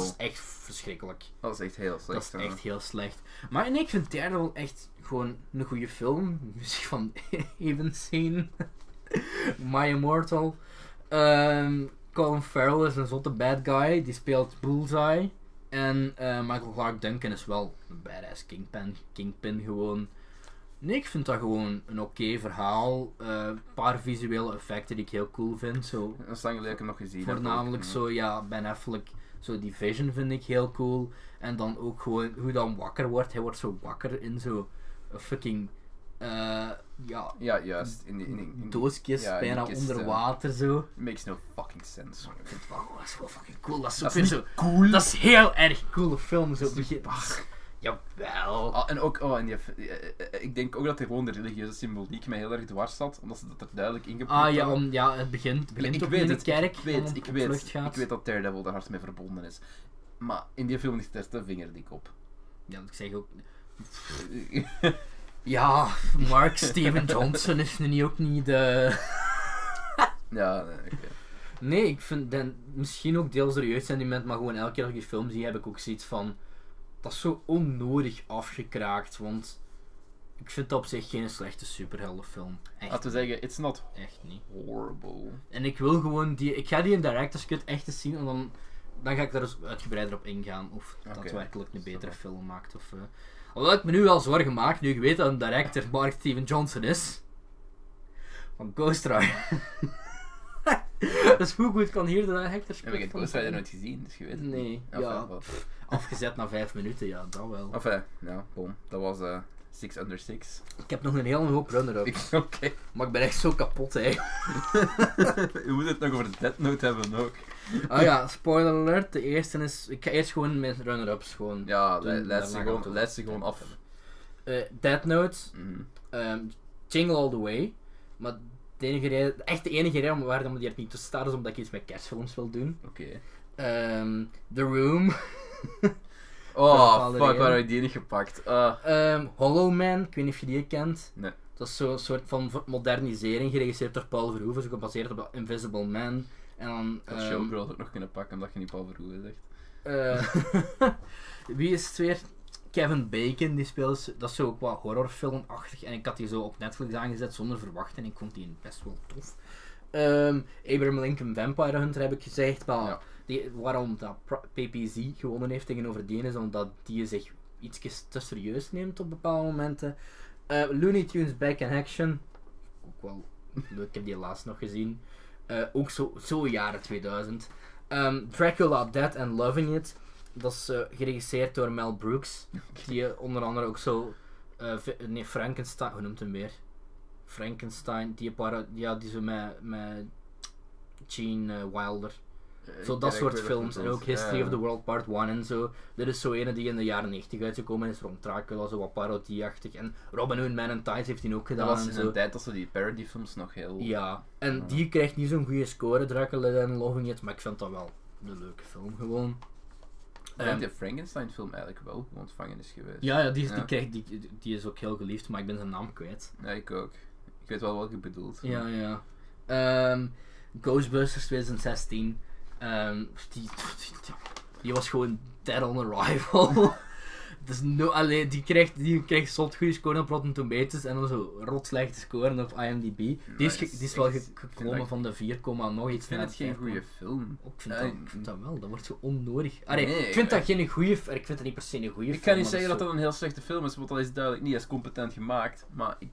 is, echt, verschrikkelijk. Dat is echt heel slecht. Dat is echt heel slecht. Maar nee, ik vind Daredevil echt gewoon een goede film. Muziek van Even Seen. My Immortal. Ehm, Colin Farrell is een zotte bad guy. Die speelt Bullseye. En eh, Michael Clark Duncan is wel een badass Kingpin. Kingpin gewoon. Nee, ik vind dat gewoon een oké verhaal. Eh, Een paar visuele effecten die ik heel cool vind. Zo Dat is lang geleden dat ik hem nog gezien. Voornamelijk zo, ja, Ben Affleck, zo die vision vind ik heel cool. En dan ook gewoon hoe dan wakker wordt. Hij wordt zo wakker in zo fucking, eh, ja, Ja, juist. In die, in doosjes ja, bijna kist, onder eh. water zo. Makes no fucking sense. Ik vind het wel, dat is wel fucking cool. Dat is, Dat is zo, cool. dat is heel erg coole film. Zo Dat begin. Jawel. Ah, en ook, oh, en die, eh, ik denk ook dat er gewoon de religieuze symboliek mij heel erg dwars zat, omdat ze dat er duidelijk ingeplakt Ah ja, om, ja, het begint, het begint ik weet in de het, kerk. ik weet, op- ik op weet, vlucht gaat. ik weet dat Daredevil daar hard mee verbonden is. Maar in die film ligt er te vingerdik op. Ja, ik zeg ook, ja, Mark Steven Johnson is nu ook niet de... ja, nee. Nee, ik vind dan misschien ook deels door jeugdsentiment, maar gewoon elke keer als ik die film zie, heb ik ook zoiets van. Dat is zo onnodig afgekraakt, want ik vind dat op zich geen slechte superheldenfilm. Echt, Laten we zeggen, it's not echt niet. horrible. En ik wil gewoon die. Ik ga die in Director's Cut echt eens zien en dan, dan ga ik daar eens uitgebreider op ingaan of Oké. daadwerkelijk een betere film maakt. Of, eh. Alhoewel ik me nu wel zorgen maak, nu ik weet dat een director Mark Steven Johnson is. Van Ghost Rider. dus hoe goed kan hier de director Heb ik het Ghost Rider nooit gezien, dus je weet het Nee, niet. ja. Wat. Afgezet na vijf minuten, ja, dat wel. Enfin, ja, boom. Dat was eh Six Under Six. Ik heb nog een hele hoop runner-ups. Oké. Maar ik ben echt zo kapot, hè. We moeten het nog over de Death Note hebben ook. Oh ja, spoiler alert. De eerste is... Ik ga eerst gewoon met runner-ups gewoon... Ja, laat ze gewoon, laat ze gewoon af. Eh, Death Note, Mhm. ehm, Jingle All The Way. Maar de enige reden, echt de enige reden waarom die er niet tussen staat is omdat ik iets met kerstfilms wil doen. Oké. Ehm, The Room. Oh, fuck, waar heb ik die niet gepakt? Ah. Ehm, Hollow Man, ik weet niet of je die kent. Nee. Dat is zo'n soort van modernisering, geregisseerd door Paul Verhoeven, zo gebaseerd op Invisible Man. En dan... Ik had ehm, nog kunnen pakken, omdat je niet Paul Verhoeven zegt. Eh, wie is het weer? Kevin Bacon, die speelt, dat is zo ook wat horrorfilmachtig. En ik had die zo op Netflix aangezet zonder verwachten. En ik vond die best wel tof. Ehm, Abraham Lincoln Vampire Hunter heb ik gezegd. Maar Ja. Die, waarom dat PPZ gewonnen heeft tegenover die is omdat die zich iets te serieus neemt op bepaalde momenten. Eh, Looney Tunes Back in Action. Ook wel leuk, ik heb die laatst nog gezien. Eh, ook zo, zo jaren 2000. Ehm, Dracula Dead and Loving It. Dat is eh, geregisseerd door Mel Brooks. Die onder andere ook zo. nee, Frankenstein. Hoe noemt hem weer? Frankenstein. Die, para, ja, die zo met, met Gene Wilder. Zo dat soort films. En ook History of the World Part 1 en zo. Dit is zo ene die in de jaren 90 uitgekomen is. Rond Dracula, zo wat parodieachtig. En Robin Hood Man and Tides heeft hij ook Dat gedaan. was en in zo. een tijd dat ze die parodyfilms nog heel... Ja, en Ja. die krijgt niet zo'n goede score, Dracula and Loving It, maar ik vind dat wel een leuke film gewoon. Ik denk Ehm, de Frankenstein film eigenlijk wel ontvangen is geweest. ja, ja, die, is- Ja. Die, krijgt, die, die is ook heel geliefd, maar ik ben zijn naam kwijt. Ja, ik ook. Ik weet wel wat je bedoelt. Ja, ja. Ehm, Ghostbusters 2016. Ehm, die, die, die was gewoon dead on arrival. dus no, allee, die krijgt, die krijgt zot goede score op Rotten Tomatoes en dan zo rot slechte score op IMDb. Die is, ge- die is wel Ik ge- vind gekomen dat- van de 4, nog Ik iets vind naar het geen 5,1. goede film. Ik vind, dat, ik vind dat wel, dat wordt zo onnodig. Allee, Nee, ik vind dat ik- geen goede, ik vind dat niet per se een goede Ik film. kan niet zeggen dat dat een heel slechte film is, want dat is duidelijk niet. Is competent gemaakt, maar ik,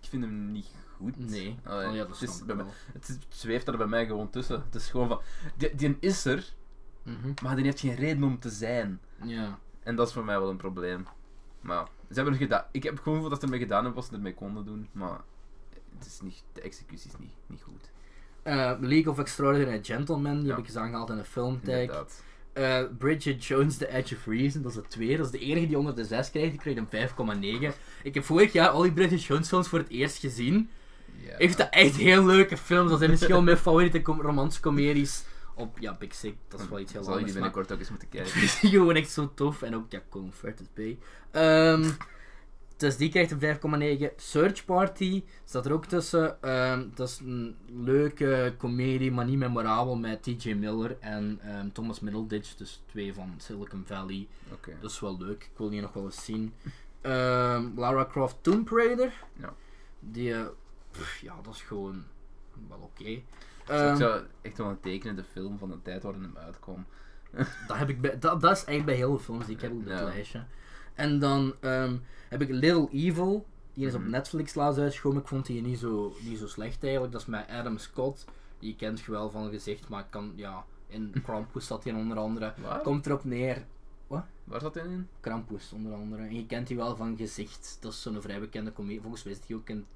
ik vind hem niet goed. Nee, Allee, oh, ja, dat het, is bij mij, het is- zweeft er bij mij gewoon tussen. Het is gewoon van, die, die is er, Mhm, maar die heeft geen reden om te zijn. Ja. En dat is voor mij wel een probleem. Maar ze hebben het gedaan. Ik heb gewoon gevoel dat ze ermee gedaan hebben wat ze ermee konden doen, maar het is niet, de executie is niet, niet goed. Eh, League of Extraordinary Gentlemen, die Ja. heb ik eens aangehaald in een filmtag. Inderdaad. Eh, Bridget Jones, The Edge of Reason, dat is de tweede. Dat is de enige die onder de 6 krijgt. Die krijgt een 5,9. Ik heb vorig jaar al die Bridget Jones films voor het eerst gezien. Ik vind dat echt heel leuke films. Dat zijn misschien wel mijn favoriete com romantische comedies. Op, ja, Big Sick, dat is wel iets heel Zal je die anders. maar- binnenkort ook eens moeten kijken. Gewoon echt zo tof. En ook, ja, is bij. Ehm, dus die krijgt een 5,9. Search Party staat er ook tussen. Ehm, dat is een leuke comedie, maar niet memorabel. Met TJ Miller en ehm, Thomas Middleditch. Dus twee van Silicon Valley. Oké. Dat is wel leuk. Ik wil die nog wel eens zien. Ehm, Lara Croft Tomb Raider. Ja. Die, eh, pff, ja, dat is gewoon wel oké. Dat is Ehm, ook zo echt wel een tekenende film van de tijd waarin hem uitkwam. Dat, heb ik bij, dat, dat is eigenlijk bij heel veel films die ik heb op dit Ja. lijstje. En dan ehm, heb ik Little Evil. Die is op Mhm. Netflix laatst uitgekomen. Ik vond die niet zo, niet zo slecht eigenlijk. Dat is met Adam Scott. Die kent je wel van gezicht, maar ik kan, ja, in Krampus zat hij onder andere. Waar? Komt erop neer. Waar zat hij in? Krampus onder andere. En je kent die wel van gezicht. Dat is zo'n vrij bekende comedie. Volgens mij is die ook in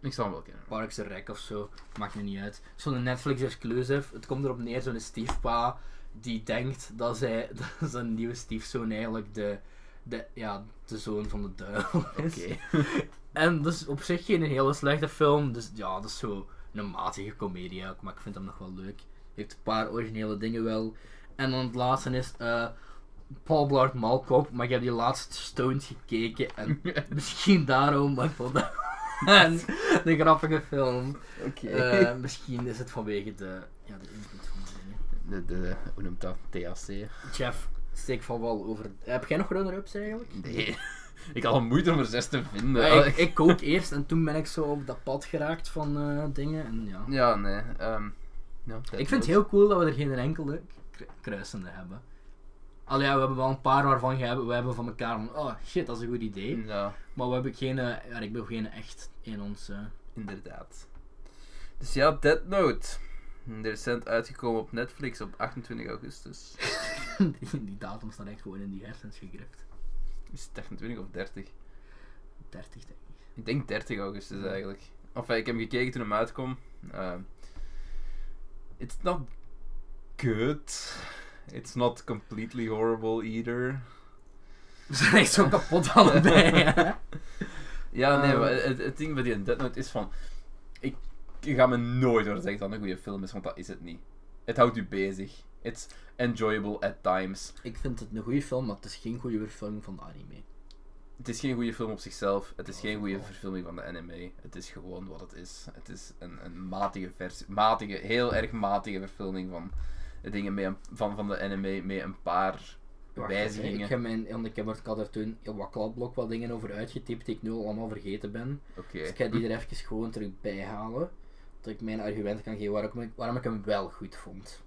Ik zal hem wel kennen. Parks and Rec of zo. Maakt me niet uit. Zo'n Netflix exclusive. Het komt erop neer, zo'n stiefpa die denkt dat, zij, dat zijn nieuwe stiefzoon eigenlijk de, de, ja, de zoon van de duivel is. Oké. En dat is op zich geen hele slechte film. Dus ja, dat is zo een matige comedie ook. Maar ik vind hem nog wel leuk. Heeft een paar originele dingen wel. En dan het laatste is eh, Paul Blart Mall Cop. Maar ik heb die laatst stoned gekeken. En misschien daarom, maar ik vond dat een grappige film. Oké. Eh, misschien is het vanwege de, ja, de invloed van de dingen. De, de, hoe noemt dat? THC? Jeff, steek van wel over. Heb jij nog runner-ups eigenlijk? Nee. Ik had al moeite om er zes te vinden. Ja, ik, ik ook eerst en toen ben ik zo op dat pad geraakt van eh, dingen. En, ja. Ja, nee. ehm ja, Ik vind het heel cool dat we er geen enkele kru- kruisende hebben. Allee, ja, we hebben wel een paar waarvan we hebben, we hebben van elkaar van, oh shit, dat is een goed idee. Ja, Maar we hebben geen, eh, ja, ik ben geen echt in ons... eh, inderdaad. Dus ja, Dead Note. Recent uitgekomen op Netflix op 28 augustus. die, die datum staat echt gewoon in die hersens gegrift. Is het 28 of 30? 30 denk ik. Ik denk 30 augustus eigenlijk. Enfin, ik heb gekeken toen hem uitkwam. Uh, it's not good. It's not completely horrible either. We zijn echt zo kapot allebei, hè. Ja, nee, Ehm. maar het, het ding met die Dead Note is van... Ik, ik ga me nooit horen zeggen dat het een goede film is, want dat is het niet. Het houdt u bezig. It's enjoyable at times. Ik vind het een goede film, maar het is geen goede verfilming van de anime. Het is geen goede film op zichzelf. Het is Oh, geen goede oh. verfilming van de anime. Het is gewoon wat het is. Het is een, een matige versie, matige, heel erg matige verfilming van dingen met een, van, van de anime met een paar Wacht, wijzigingen. Ik heb, mijn, want ik heb er, ik had er toen in wat kladblok wat dingen over uitgetypt die ik nu al allemaal vergeten ben. Dus ik ga die er even gewoon terug bij halen. Dat ik mijn argument kan geven waarom ik, waarom ik hem wel goed vond.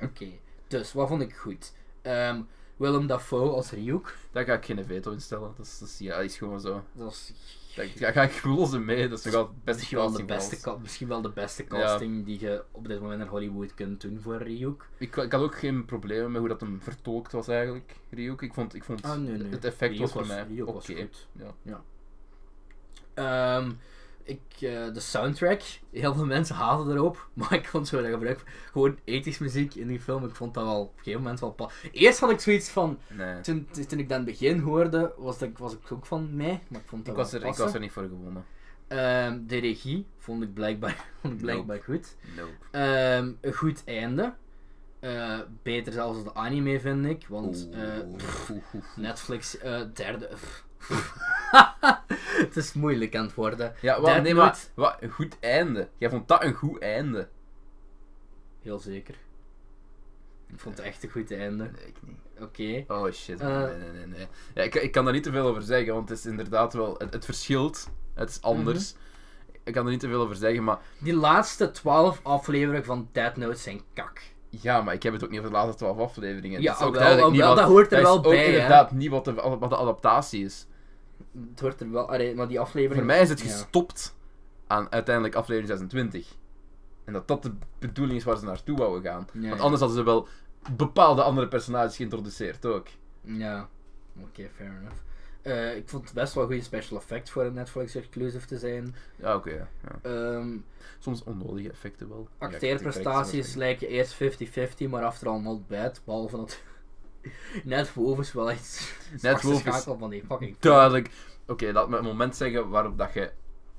Oké, dus wat vond ik goed? Ehm, Willem Dafoe als Ryuk. Daar ga ik geen veto in stellen. Dat is, dat is, ja, is gewoon zo. Dat is Daar, daar ga ik ze mee. Dat is altijd het beste misschien wel, de beste, misschien wel de beste Ja. casting die je op dit moment in Hollywood kunt doen voor Ryuk. Ik, ik had ook geen problemen met hoe dat hem vertolkt was eigenlijk, Ryuk. Ik vond, ik vond Ah, nee, nee. het effect Ryuk was voor mij oké. goed. Ja. Ehm, ik, eh, de soundtrack, heel veel mensen haten erop, maar ik vond zo dat gebruik gewoon ethisch muziek in die film, ik vond dat wel op een gegeven moment wel pa. Eerst had ik zoiets van, Nee. toen, toen ik dat in het begin hoorde, was, dat, was ik ook van mij, maar ik vond dat Ik was, er, ik was er niet voor gewonnen. Ehm, de regie vond ik blijkbaar, vond ik blijkbaar goed. Nope. Ehm, een goed einde. Eh, beter zelfs als de anime vind ik, want eh, pff, Netflix derde. het is moeilijk aan het worden. Ja, wat, nee, maar wat, een goed einde. Jij vond dat een goed einde? Heel zeker. Ik vond het echt een goed einde. Nee, ik niet. Oké. Oh shit, Eh. nee, nee, nee, nee. Ja, ik, ik kan daar niet te veel over zeggen, want het is inderdaad wel... Het, het verschilt. Het is anders. Mhm. Ik kan er niet te veel over zeggen, maar... Die laatste 12 afleveringen van Dead Note zijn kak. Ja, maar ik heb het ook niet over de laatste twaalf afleveringen. Ja, is ook wel, wel, niet wat- dat hoort er wel ook bij, hè. inderdaad niet wat de, wat de adaptatie is. Het er wel. Allee, maar die aflevering. Voor mij is het Ja. gestopt aan uiteindelijk aflevering 26. En dat dat de bedoeling is waar ze naartoe wouden gaan. Ja, Want anders hadden ze wel bepaalde andere personages geïntroduceerd ook. Ja, oké, fair enough. Eh, ik vond het best wel goede special effects voor een Netflix exclusive te zijn. Ja, oké. ja. ja. Ehm, Soms onnodige effecten wel. Acteerprestaties lijken eerst 50-50, maar after all not bad. Behalve dat Net Wolf is wel echt Net Wolf is van die fucking. Duidelijk. Oké, laat me een moment zeggen waarop dat je...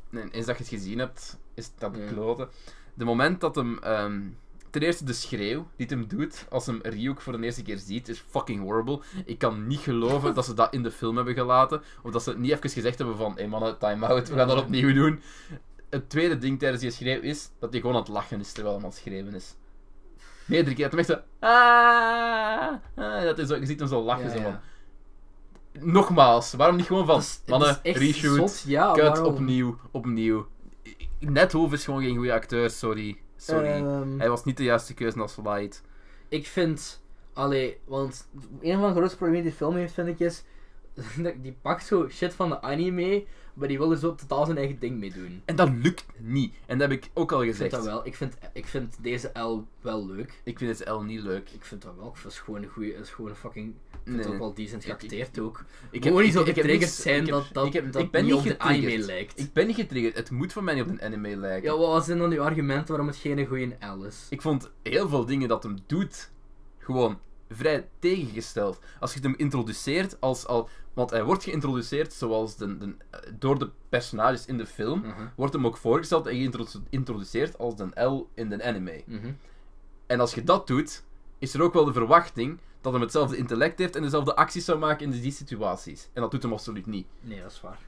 Nee, eens dat je het gezien hebt, is dat Ja. kloten. De moment dat hem... ehm, ten eerste de schreeuw die het hem doet als hem Ryuk voor de eerste keer ziet, is fucking horrible. Ik kan niet geloven dat ze dat in de film hebben gelaten. Of dat ze niet even gezegd hebben van, hé hey mannen, time out, we gaan dat opnieuw doen. Het tweede ding tijdens die schreeuw is dat hij gewoon aan het lachen is terwijl hij aan het schreeuwen is. Meerdere keer. Hij echt zo... Ah, ah, dat is zo, je ziet hem zo lachen. Zo van, Nogmaals, waarom niet gewoon van, Dat is- het mannen, reshoot, ja, cut, waarom? opnieuw, opnieuw. Net Hoef is gewoon geen goede acteur, sorry. Sorry. Ehm, Hij was niet de juiste keuze als Light. Ik vind, allee, want een van de grootste problemen die de film heeft, vind ik, is die pakt zo shit van de anime, maar die wil er zo totaal zijn eigen ding mee doen. En dat lukt niet. En dat heb ik ook al Ik vind gezegd. dat wel. Ik vind, ik vind deze L wel leuk. Ik vind het L niet leuk. Ik vind dat wel. Ik vind het gewoon een goede, het is gewoon een fucking. Ik vind Nee. ook wel decent geacteerd ook. Ik Gewoon niet zo heb getriggerd zijn heb- dat dat, ik heb- dat ik ben niet op de anime getriggerd. lijkt. Ik ben niet getriggerd. Het moet voor mij niet op een anime lijken. Ja, wat zijn dan uw argumenten waarom het geen goede L is? Ik vond heel veel dingen dat hem doet gewoon vrij tegengesteld. Als je hem introduceert als al. Want hij wordt geïntroduceerd zoals de, de, door de personages in de film. Mhm, Wordt hem ook voorgesteld en geïntroduceerd als de L in de anime. mhm. En als je dat doet, is er ook wel de verwachting dat hem hetzelfde intellect heeft en dezelfde acties zou maken in die situaties. En dat doet hem absoluut niet. Nee, dat is waar.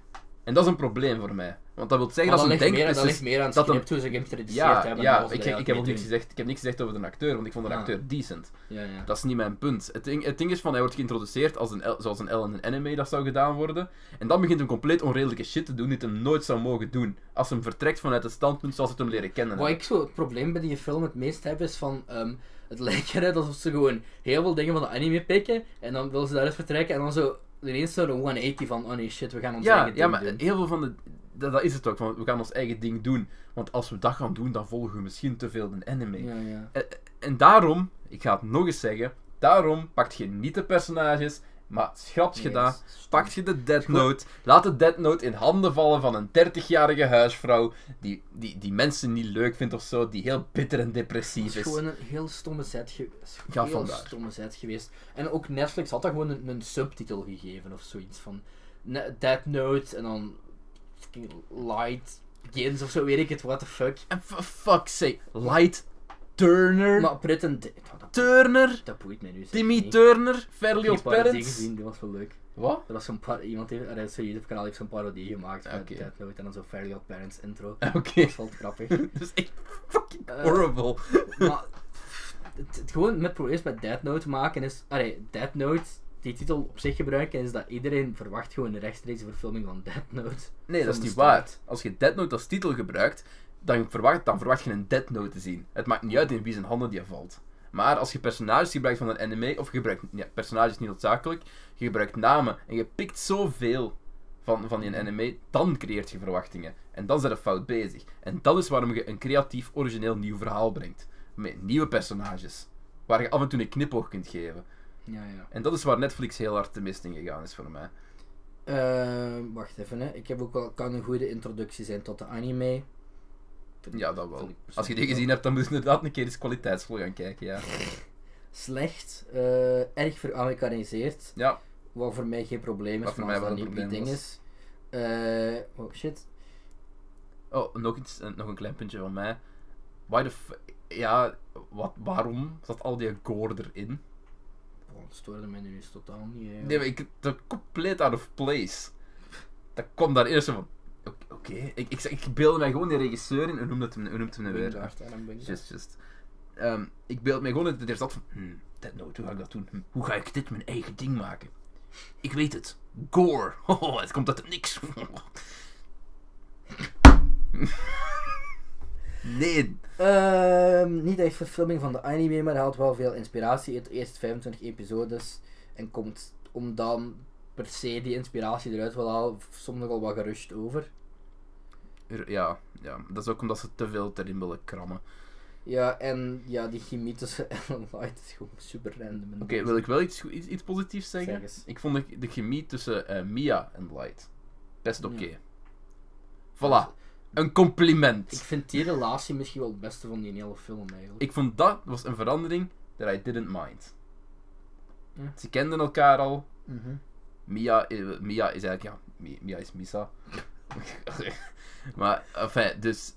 En dat is een probleem voor mij. Want dat wil zeggen dat dat dat ligt meer aan het dat hem- script hoe ze geïntroduceerd Ja, hebben. ja ik, dat ik, heb ook niks gezegd, ik heb niks gezegd over de acteur, want ik vond de Ah. acteur decent. Ja, ja. Dat is niet mijn punt. Het ding, het ding is van, hij wordt geïntroduceerd als een zoals een L in een anime dat zou gedaan worden. En dan begint hij compleet onredelijke shit te doen die hij nooit zou mogen doen. Als hem vertrekt vanuit het standpunt zoals het hem leren kennen. Wat ik zo het probleem bij die film het meest heb is van. ehm, Het lijkt eruit alsof ze gewoon heel veel dingen van de anime pikken en dan willen ze daaruit vertrekken en dan zo ineens zo een 180 van, oh nee shit, we gaan ons Ja, eigen ja ding maar doen. heel veel van de... Dat, dat is het ook, van, we gaan ons eigen ding doen. Want als we dat gaan doen, dan volgen we misschien te veel een anime. Ja, ja. En, en daarom, ik ga het nog eens zeggen, daarom pakt je niet de personages, maar schrapt je dat, pakt je de Death Note, laat de Death Note in handen vallen van een 30-jarige huisvrouw die, die, die mensen niet leuk vindt of zo, die heel bitter en Het depressief is is. gewoon een heel stomme set, ge- is Ja, heel vandaar. stomme set geweest. En ook Netflix had daar gewoon een, een subtitel gegeven of zoiets van Death Note en dan fucking Light Begins of zo, weet ik het, what the fuck. En for fuck's sake, Light Turner, Maar dat, Turner, dat boeit mij nu. Timmy. Turner, Ik Fairly heb Odd een parodie Parents. gezien, die was wel leuk. Wat? Er was zo'n par iemand heeft, er is zo'n YouTube-kanaal heeft zo'n parodie gemaakt Oké. Death Note en dan zo'n Fairly Odd Parents intro. Oké, Dat is wel grappig. dat is echt fucking Eh, horrible. maar het, het gewoon met probleem met Death Note maken is... Allee, Death Note, die titel op zich gebruiken, is dat iedereen verwacht gewoon een rechtstreekse verfilming van Death Note. Nee, dat is niet waar. Als je Dead Note als titel gebruikt, dan verwacht, dan verwacht je een Dead Note te zien. Het maakt niet uit in wie zijn handen die valt. Maar als je personages gebruikt van een anime, of je gebruikt ja, personages niet noodzakelijk, je gebruikt namen en je pikt zoveel van, van die anime, dan creëert je verwachtingen. En dan zijn je fout bezig. En dat is waarom je een creatief, origineel nieuw verhaal brengt. Met nieuwe personages. Waar je af en toe een knipoog kunt geven. Ja, ja. En dat is waar Netflix heel hard de mist in gegaan is voor mij. Eh, wacht even, hè. Ik heb ook wel... Kan een goede introductie zijn tot de anime. Vind- Ja, dat wel. Als je die gezien hebt, dan moet je inderdaad een keer eens kwaliteitsvol gaan kijken, ja. Slecht. eh, erg veramerikaniseerd. Ja, Wat voor mij geen probleem is, Wat voor maar mij wel een probleem ding is... eh, oh shit. Oh, nog, iets, eh, nog een klein puntje van mij. Why the f... Ja, wat, waarom zat al die gore erin? Oh, dat stoorde mij nu totaal niet. hè, Nee, maar ik... Dat compleet out of place. Dat kwam daar eerst van... Oké. Ik, ik, ik beelde mij gewoon die regisseur in. Hoe noemt het hem, hoe noemt het hem weer? Wingard. Just, just. Ehm, ik beeld mij gewoon dat het er zat van... Hmm, Dead Note, hoe ga ik dat doen? Hm, hoe ga ik dit mijn eigen ding maken? Ik weet het. Gore. Oh, het komt uit het niks. nee. Ehm, niet echt verfilming van de anime, maar had wel veel inspiratie uit de eerste 25 episodes. En komt om dan per se die inspiratie eruit wil halen, soms nogal wat gerust over. Er- Ja, ja, dat is ook omdat ze te veel erin willen krammen. Ja, en ja, die chemie tussen Ellen Light is gewoon super random. Oké, wil ik wel iets, iets, iets positiefs zeggen? Zeg eens. Ik vond de, de chemie tussen eh, Mia en Light best oké. Ja. Voilà, een compliment. Ik vind die relatie misschien wel het beste van die hele film eigenlijk. Ik vond dat was een verandering that I didn't mind. Ja. Ze kenden elkaar al. Mhm. Mia, Mia is eigenlijk, ja, Mi- Mia is Misa. maar, enfin, dus,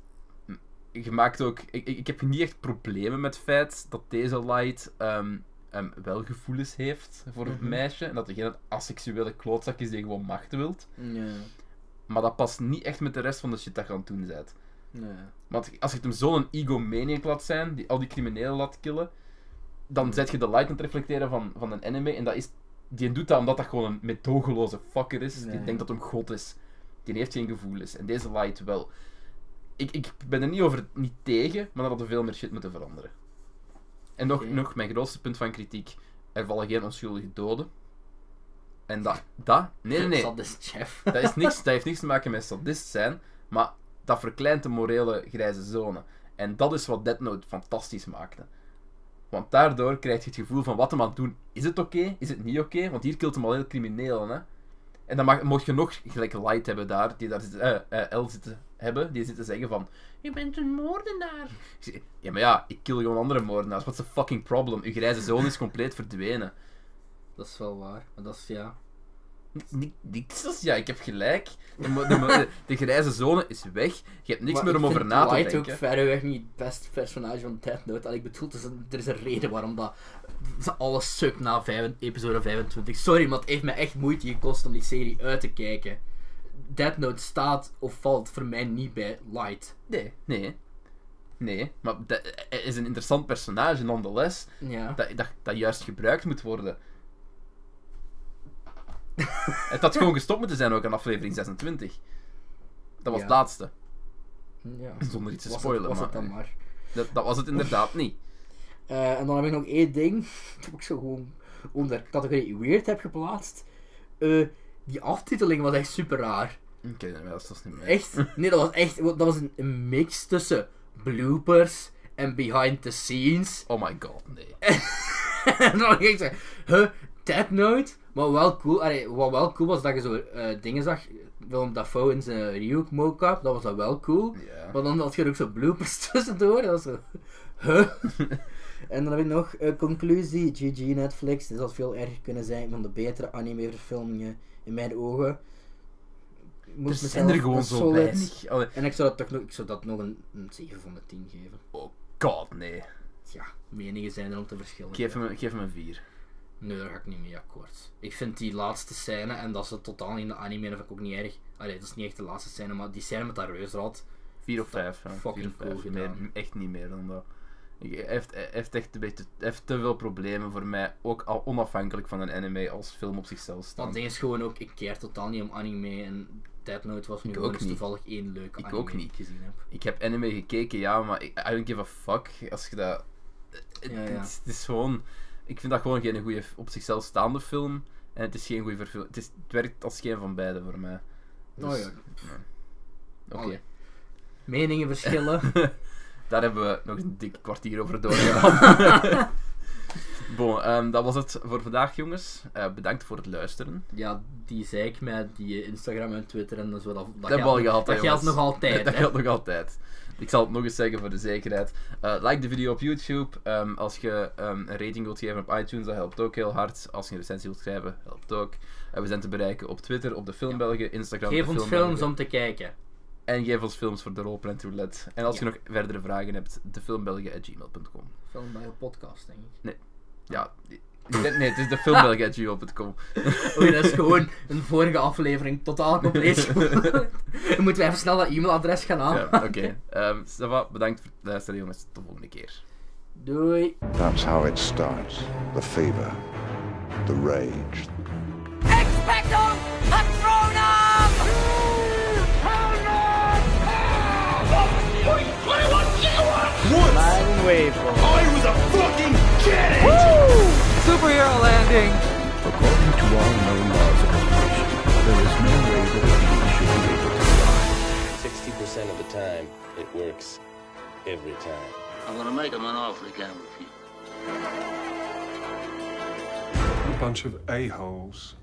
je maakt ook, ik, ik, heb niet echt problemen met het feit dat deze Light ehm, ehm, wel gevoelens heeft voor een Mhm. meisje. En dat hij geen asexuele klootzak is die gewoon macht wilt. Ja, Maar dat past niet echt met de rest van de shit dat je aan het doen bent. ja. Want als je hem zo'n egomaniac laat zijn, die al die criminelen laat killen, dan Hmm. zet je de light aan het reflecteren van, van een anime. En dat is, die doet dat omdat dat gewoon een medogeloze fucker is. Die denkt dat hem god is. Die heeft geen gevoelens. En deze light wel. Ik, ik ben er niet over niet tegen, maar dat hadden veel meer shit moeten veranderen. En nog, nog mijn grootste punt van kritiek. Er vallen geen onschuldige doden. En dat, dat, nee nee nee. Dat is chef. Dat, is niks, dat heeft niks te maken met sadist zijn, maar dat verkleint de morele grijze zone. En dat is wat Dead Note fantastisch maakte. Want daardoor krijg je het gevoel van wat hem aan het doen. Is het oké? Is het niet oké? Want hier kilt hem al heel crimineel, hè. En dan mag, mocht je nog gelijk Light hebben daar, die daar zit, eh, eh, L zitten hebben, die zitten zeggen van... Je bent een moordenaar. Ja, maar ja, ik kill gewoon andere moordenaars. What's the fucking problem? Uw grijze zone is compleet verdwenen. Dat is wel waar. Maar dat is ja. Ni- Niks ja, ik heb gelijk. De, de, de, de grijze zone is weg. Je hebt niks Maar meer om over na te Light denken. ook verreweg niet het beste personage van Death Note. En ik bedoel, er is, een, er is een reden waarom dat ze alles sukt na vijf, episode 25. Sorry, maar het heeft me echt moeite gekost om die serie uit te kijken. Death Note staat of valt voor mij niet bij Light. Nee, nee. Nee, maar dat hij is een interessant personage nonetheless. Ja. Dat, dat, dat juist gebruikt moet worden. het had gewoon gestopt moeten zijn ook aan aflevering 26. Dat was Ja. het laatste. ja. Zonder iets te Was het- spoilen. was maar het dan maar. Dat, dat was het inderdaad niet. Eh, en dan heb ik nog één ding, dat ik zo gewoon onder categorie weird heb geplaatst. Eh, die aftiteling was echt super raar. Oké, okay, dat is niet meer. Echt? Nee, dat was echt dat was een, een mix tussen bloopers en behind the scenes. Oh my god, nee. en dan ging ik zeggen, huh, Dead Note? Maar wel cool, allee, wat wel cool was dat je zo uh, dingen zag, Willem Dafoe in zijn Ryuk mocap, dat was dat wel cool. Maar dan had je er ook zo bloopers tussendoor, dat was zo, huh? en dan heb ik nog een conclusie, GG Netflix, dit had veel erger kunnen zijn, van de betere anime-verfilmingen in mijn ogen. Moest er zijn er gewoon zo weinig. En ik zou dat toch nog, ik zou dat nog een, een 7 van de 10 geven. Oh god, nee. Ja, meningen zijn er om te verschillen. Geef hem, geef hem een 4. Nee, daar ga ik niet mee akkoord. Ik vind die laatste scène, en dat ze totaal in de anime, dat vind ik ook niet erg. Allee, dat is niet echt de laatste scène, maar die scène met dat reusrad. 4 of 5, ja. Fucking Vier of cool vijf. Nee, echt niet meer dan dat. Hij heeft, heeft echt een beetje heeft te veel problemen voor mij, ook al onafhankelijk van een anime als film op zichzelf staan. Dat ding is gewoon ook, ik keer totaal niet om anime en Dead Note was nu ook toevallig één leuk Ik anime ook niet. gezien heb. Ik heb anime gekeken, ja, maar I don't give a fuck als je dat... Het, Ja, ja. Het, het is gewoon... Ik vind dat gewoon geen goede op zichzelf staande film. En het is geen goede verfilming. Het, is, het werkt als geen van beide voor mij. Dus, Oh ja. Oké. Meningen verschillen. Daar hebben we nog een dik kwartier over doorgehad. bon, ehm, dat was het voor vandaag, jongens. Eh, bedankt voor het luisteren. ja, die zei ik met die Instagram en Twitter en zo. Dat, dat, Dat hebben we al gehad, dat geldt nog altijd. dat geldt nog altijd. Ik zal het nog eens zeggen voor de zekerheid. Eh, like de video op YouTube. Ehm, als je ehm, een rating wilt geven op iTunes, dat helpt ook heel hard. Als je een recensie wilt schrijven, helpt ook. En we zijn te bereiken op Twitter, op de Filmbelgen, Instagram. Geef de ons Filmbelgen. films om te kijken. En geef ons films voor de Roleplant Roulette. En als Ja. je nog verdere vragen hebt, defilmbelgen.gmail.com. Film bij een podcast, denk ik. Ja, nee, nee, het is de filmbelgen.gmail.com. Oei, dat is gewoon een vorige aflevering totaal compleet. Dan moeten we even snel dat e-mailadres gaan aan. Ja, Oké. Ehm, ça va, bedankt voor het luisteren, jongens. Tot de volgende keer. Doei. That's how it starts. The fever, the rage, Expecto Patronum! Superhero landing! according to all known laws of evolution, there is no way that a bee should be able to fly. 60% of the time, it works every time. I'm gonna make him an offer he can't refuse. A bunch of a-holes.